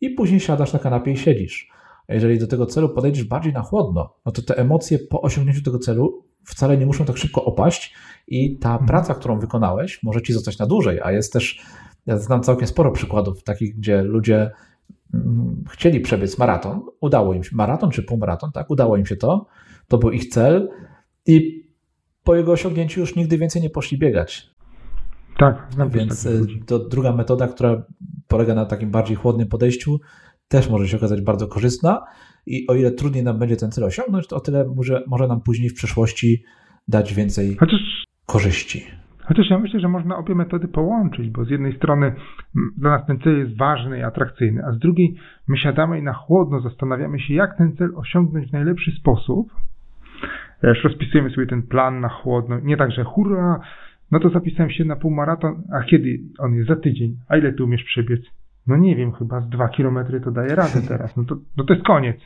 i później siadasz na kanapie i siedzisz. A jeżeli do tego celu podejdziesz bardziej na chłodno, no to te emocje po osiągnięciu tego celu wcale nie muszą tak szybko opaść i ta Mhm. praca, którą wykonałeś, może ci zostać na dłużej, a jest też, ja znam całkiem sporo przykładów takich, gdzie ludzie mm, chcieli przebiec maraton, udało im się, maraton czy półmaraton, tak, udało im się to, to był ich cel i po jego osiągnięciu już nigdy więcej nie poszli biegać. Tak. Więc takich y, to druga metoda, która polega na takim bardziej chłodnym podejściu, też może się okazać bardzo korzystna i o ile trudniej nam będzie ten cel osiągnąć, to o tyle może, może nam później w przyszłości dać więcej Chociaż korzyści. Chociaż ja myślę, że można obie metody połączyć, bo z jednej strony dla nas ten cel jest ważny i atrakcyjny, a z drugiej my siadamy i na chłodno zastanawiamy się, jak ten cel osiągnąć w najlepszy sposób. Też rozpisujemy sobie ten plan na chłodno. Nie tak, że hurra, no to zapisałem się na półmaraton, a kiedy on jest? Za tydzień. A ile ty umiesz przebiec? No nie wiem, chyba z dwa kilometry to daje radę teraz. No to, no to jest koniec,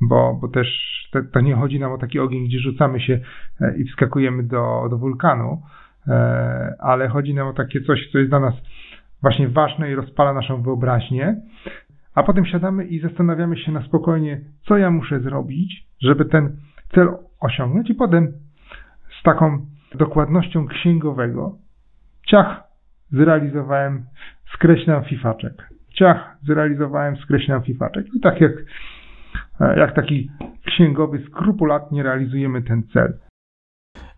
bo, bo też to, to nie chodzi nam o taki ogień, gdzie rzucamy się e, i wskakujemy do, do wulkanu, e, ale chodzi nam o takie coś, co jest dla nas właśnie ważne i rozpala naszą wyobraźnię, a potem siadamy i zastanawiamy się na spokojnie, co ja muszę zrobić, żeby ten cel osiągnąć i potem z taką dokładnością księgowego ciach, zrealizowałem, skreślam fifaczek. Ciach, zrealizowałem, skreślam fifaczek. I tak jak, e, jak taki księgowy skrupulatnie realizujemy ten cel.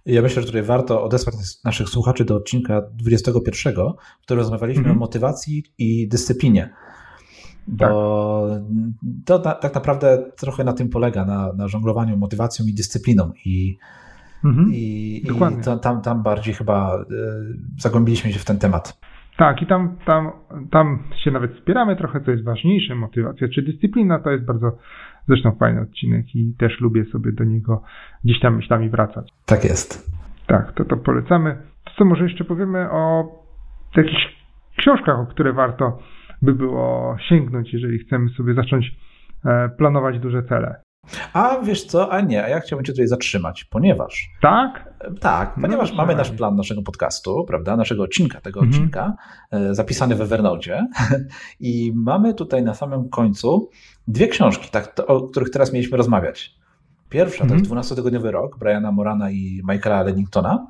Ja myślę, że tutaj warto odesłać naszych słuchaczy do odcinka 21, w którym rozmawialiśmy Mhm. o motywacji i dyscyplinie. Bo to na, tak naprawdę trochę na tym polega, na, na żonglowaniu motywacją i dyscypliną. I, Mhm. i, i to, tam, tam bardziej chyba e, zagłębiliśmy się w ten temat. Tak, i tam, tam, tam się nawet wspieramy trochę, co jest ważniejsze, motywacja czy dyscyplina, to jest bardzo zresztą fajny odcinek i też lubię sobie do niego gdzieś tam myślami wracać. Tak jest. Tak, to to polecamy. To co może jeszcze powiemy o jakichś książkach, o które warto by było sięgnąć, jeżeli chcemy sobie zacząć e, planować duże cele. A wiesz co, a nie, a ja chciałbym Cię tutaj zatrzymać, ponieważ Tak? tak, No ponieważ zatrzymaj. mamy nasz plan naszego podcastu, prawda, naszego odcinka, tego Mhm. odcinka, e, zapisany we Evernote i mamy tutaj na samym końcu dwie książki, tak, o których teraz mieliśmy rozmawiać. Pierwsza to Mhm. jest 12-tygodniowy rok Briana Morana i Michaela Lenningtona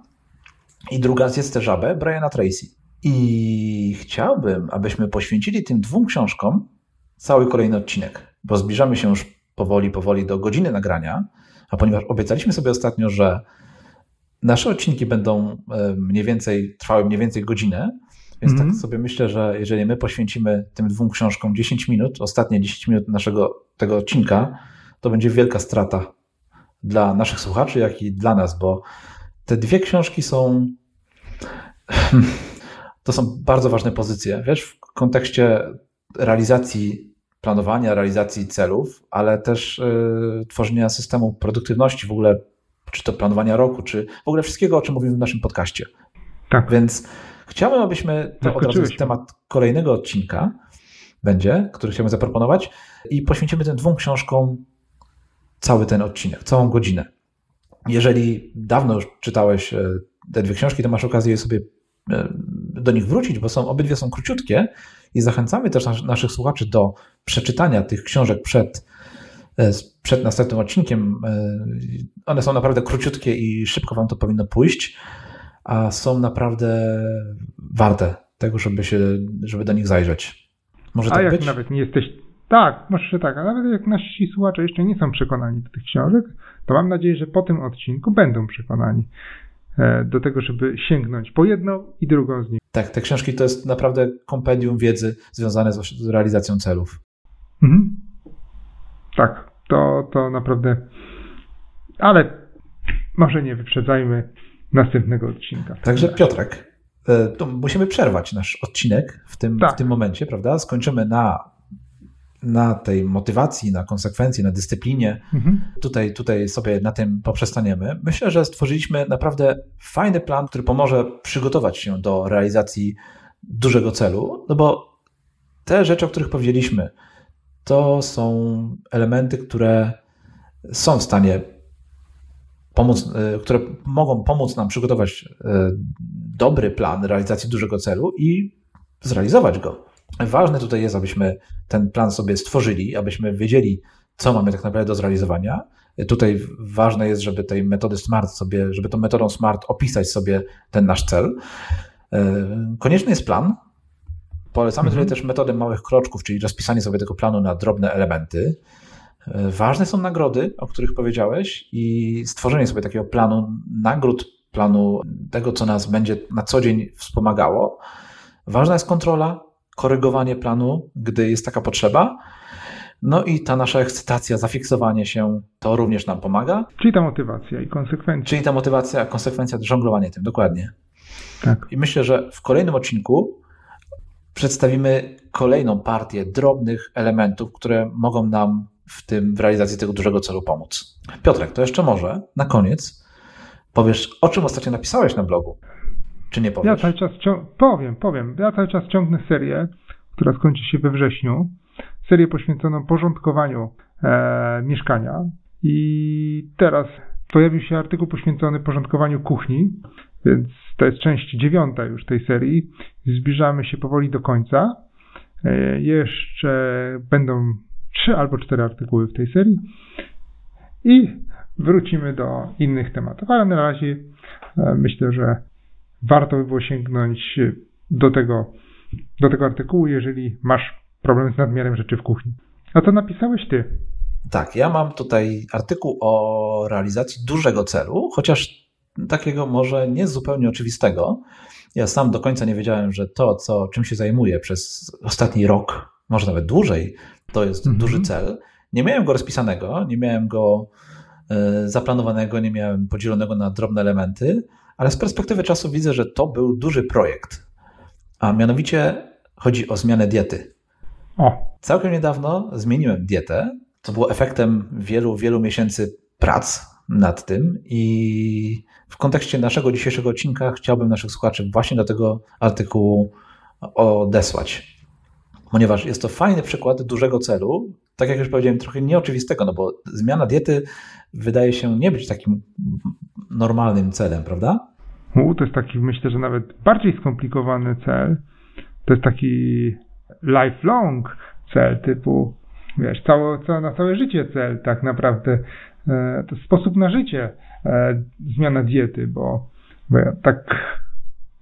i druga Zjedz tę żabę Briana Tracy. I chciałbym, abyśmy poświęcili tym dwóm książkom cały kolejny odcinek, bo zbliżamy się już powoli, powoli do godziny nagrania, a ponieważ obiecaliśmy sobie ostatnio, że nasze odcinki będą e, mniej więcej, trwały mniej więcej godzinę, więc Mhm. tak sobie myślę, że jeżeli my poświęcimy tym dwóm książkom 10 minut, ostatnie 10 minut naszego tego odcinka, to będzie wielka strata dla naszych słuchaczy, jak i dla nas, bo te dwie książki są to są bardzo ważne pozycje, wiesz, w kontekście realizacji planowania, realizacji celów, ale też y, tworzenia systemu produktywności w ogóle, czy to planowania roku, czy w ogóle wszystkiego, o czym mówimy w naszym podcaście. Tak. Więc chciałbym, abyśmy, to od razu jest temat kolejnego odcinka będzie, który chciałbym zaproponować i poświęcimy tym dwóm książkom cały ten odcinek, całą godzinę. Jeżeli dawno już czytałeś e, te dwie książki, to masz okazję je sobie e, do nich wrócić, bo są, obydwie są króciutkie i zachęcamy też nas, naszych słuchaczy do przeczytania tych książek przed, e, przed następnym odcinkiem. E, One są naprawdę króciutkie i szybko wam to powinno pójść, a są naprawdę warte tego, żeby, się, żeby do nich zajrzeć. Może A tak jak być? nawet nie jesteś. Tak, może że tak, a nawet jak nasi słuchacze jeszcze nie są przekonani do tych książek, to mam nadzieję, że po tym odcinku będą przekonani do tego, żeby sięgnąć po jedną i drugą z nich. Tak, te książki to jest naprawdę kompendium wiedzy związane z, realizacją celów. Mhm. tak, to, to naprawdę. Ale może nie wyprzedzajmy następnego odcinka. Także Piotrek, e, to musimy przerwać nasz odcinek w tym, Tak. w tym momencie, prawda? Skończymy na, na tej motywacji, na konsekwencji, na dyscyplinie. Mhm. Tutaj, tutaj sobie na tym poprzestaniemy. Myślę, że stworzyliśmy naprawdę fajny plan, który pomoże przygotować się do realizacji dużego celu, no bo te rzeczy, o których powiedzieliśmy, to są elementy, które są w stanie pomóc, e, które mogą pomóc nam przygotować e, dobry plan realizacji dużego celu i zrealizować go. Ważne tutaj jest, abyśmy ten plan sobie stworzyli, abyśmy wiedzieli, co mamy tak naprawdę do zrealizowania. Tutaj ważne jest, żeby tej metody SMART sobie, żeby tą metodą SMART opisać sobie ten nasz cel. E, Konieczny jest plan. Polecamy Mhm. tutaj też metodę małych kroczków, czyli rozpisanie sobie tego planu na drobne elementy. E, Ważne są nagrody, o których powiedziałeś, i stworzenie sobie takiego planu nagród, planu tego, co nas będzie na co dzień wspomagało. Ważna jest kontrola, korygowanie planu, gdy jest taka potrzeba. No i ta nasza ekscytacja, zafiksowanie się, to również nam pomaga. Czyli ta motywacja i konsekwencja. Czyli ta motywacja, konsekwencja, żonglowanie tym, dokładnie. Tak. I myślę, że w kolejnym odcinku przedstawimy kolejną partię drobnych elementów, które mogą nam w tym, w realizacji tego dużego celu pomóc. Piotrek, to jeszcze może na koniec powiesz, o czym ostatnio napisałeś na blogu? Czy nie Ja powiesz? cały czas powiem, powiem. Ja cały czas ciągnę serię, która skończy się we wrześniu. Serię poświęconą porządkowaniu e, mieszkania. I teraz pojawił się artykuł poświęcony porządkowaniu kuchni, więc to jest część dziewiąta już tej serii. Zbliżamy się powoli do końca. E, jeszcze będą trzy albo cztery artykuły w tej serii. I wrócimy do innych tematów, ale na razie e, myślę, że warto by było sięgnąć do tego, do tego artykułu, jeżeli masz problem z nadmiarem rzeczy w kuchni. A co napisałeś ty? Tak, ja mam tutaj artykuł o realizacji dużego celu, chociaż takiego może nie zupełnie oczywistego. Ja sam do końca nie wiedziałem, że to, co, czym się zajmuję przez ostatni rok, może nawet dłużej, to jest Mhm. duży cel. Nie miałem go rozpisanego, nie miałem go e, zaplanowanego, nie miałem podzielonego na drobne elementy, ale z perspektywy czasu widzę, że to był duży projekt. A mianowicie chodzi o zmianę diety. O, Całkiem niedawno zmieniłem dietę, co było efektem wielu, wielu miesięcy prac nad tym i w kontekście naszego dzisiejszego odcinka chciałbym naszych słuchaczy właśnie do tego artykułu odesłać. Ponieważ jest to fajny przykład dużego celu, tak jak już powiedziałem, trochę nieoczywistego, no bo zmiana diety wydaje się nie być takim normalnym celem, prawda? u, to jest taki, myślę, że nawet bardziej skomplikowany cel. To jest taki lifelong cel, typu, wiesz, cało, całe, na całe życie cel, tak naprawdę. E, to sposób na życie, e, zmiana diety, bo, bo ja tak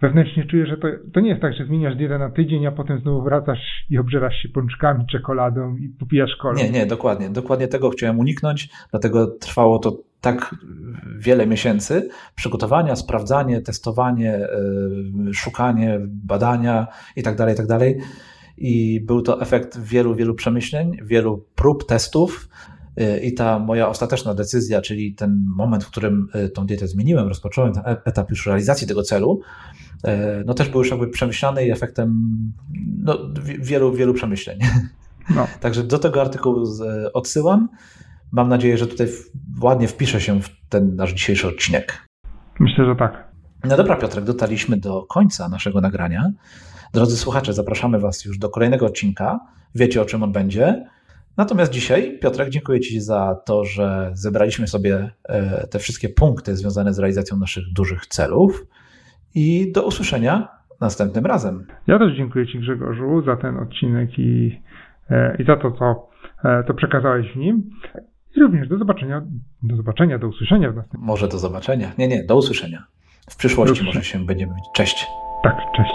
wewnętrznie czuję, że to, to nie jest tak, że zmieniasz dietę na tydzień, a potem znowu wracasz i obżerasz się pączkami, czekoladą i popijasz kolę. Nie, nie, dokładnie. Dokładnie tego chciałem uniknąć, dlatego trwało to tak wiele miesięcy przygotowania, sprawdzanie, testowanie, yy, szukanie, badania i tak dalej, i tak dalej. I był to efekt wielu, wielu przemyśleń, wielu prób, testów. yy, I ta moja ostateczna decyzja, czyli ten moment, w którym yy, tą dietę zmieniłem, rozpocząłem ten e- etap już realizacji tego celu, no też był już jakby przemyślany i efektem no, wi- wielu, wielu przemyśleń. No. Także do tego artykułu odsyłam. Mam nadzieję, że tutaj ładnie wpisze się w ten nasz dzisiejszy odcinek. Myślę, że tak. No dobra, Piotrek, dotarliśmy do końca naszego nagrania. Drodzy słuchacze, zapraszamy Was już do kolejnego odcinka. Wiecie, o czym on będzie. Natomiast dzisiaj, Piotrek, dziękuję Ci za to, że zebraliśmy sobie e, te wszystkie punkty związane z realizacją naszych dużych celów. I do usłyszenia następnym razem. Ja też dziękuję Ci Grzegorzu za ten odcinek i, e, i za to, co, e, co przekazałeś w nim. I również do zobaczenia, do zobaczenia, do usłyszenia w następnym. Może do zobaczenia. Nie, nie, do usłyszenia. W przyszłości Do może usłyszenia. się będziemy. Cześć. Tak, cześć.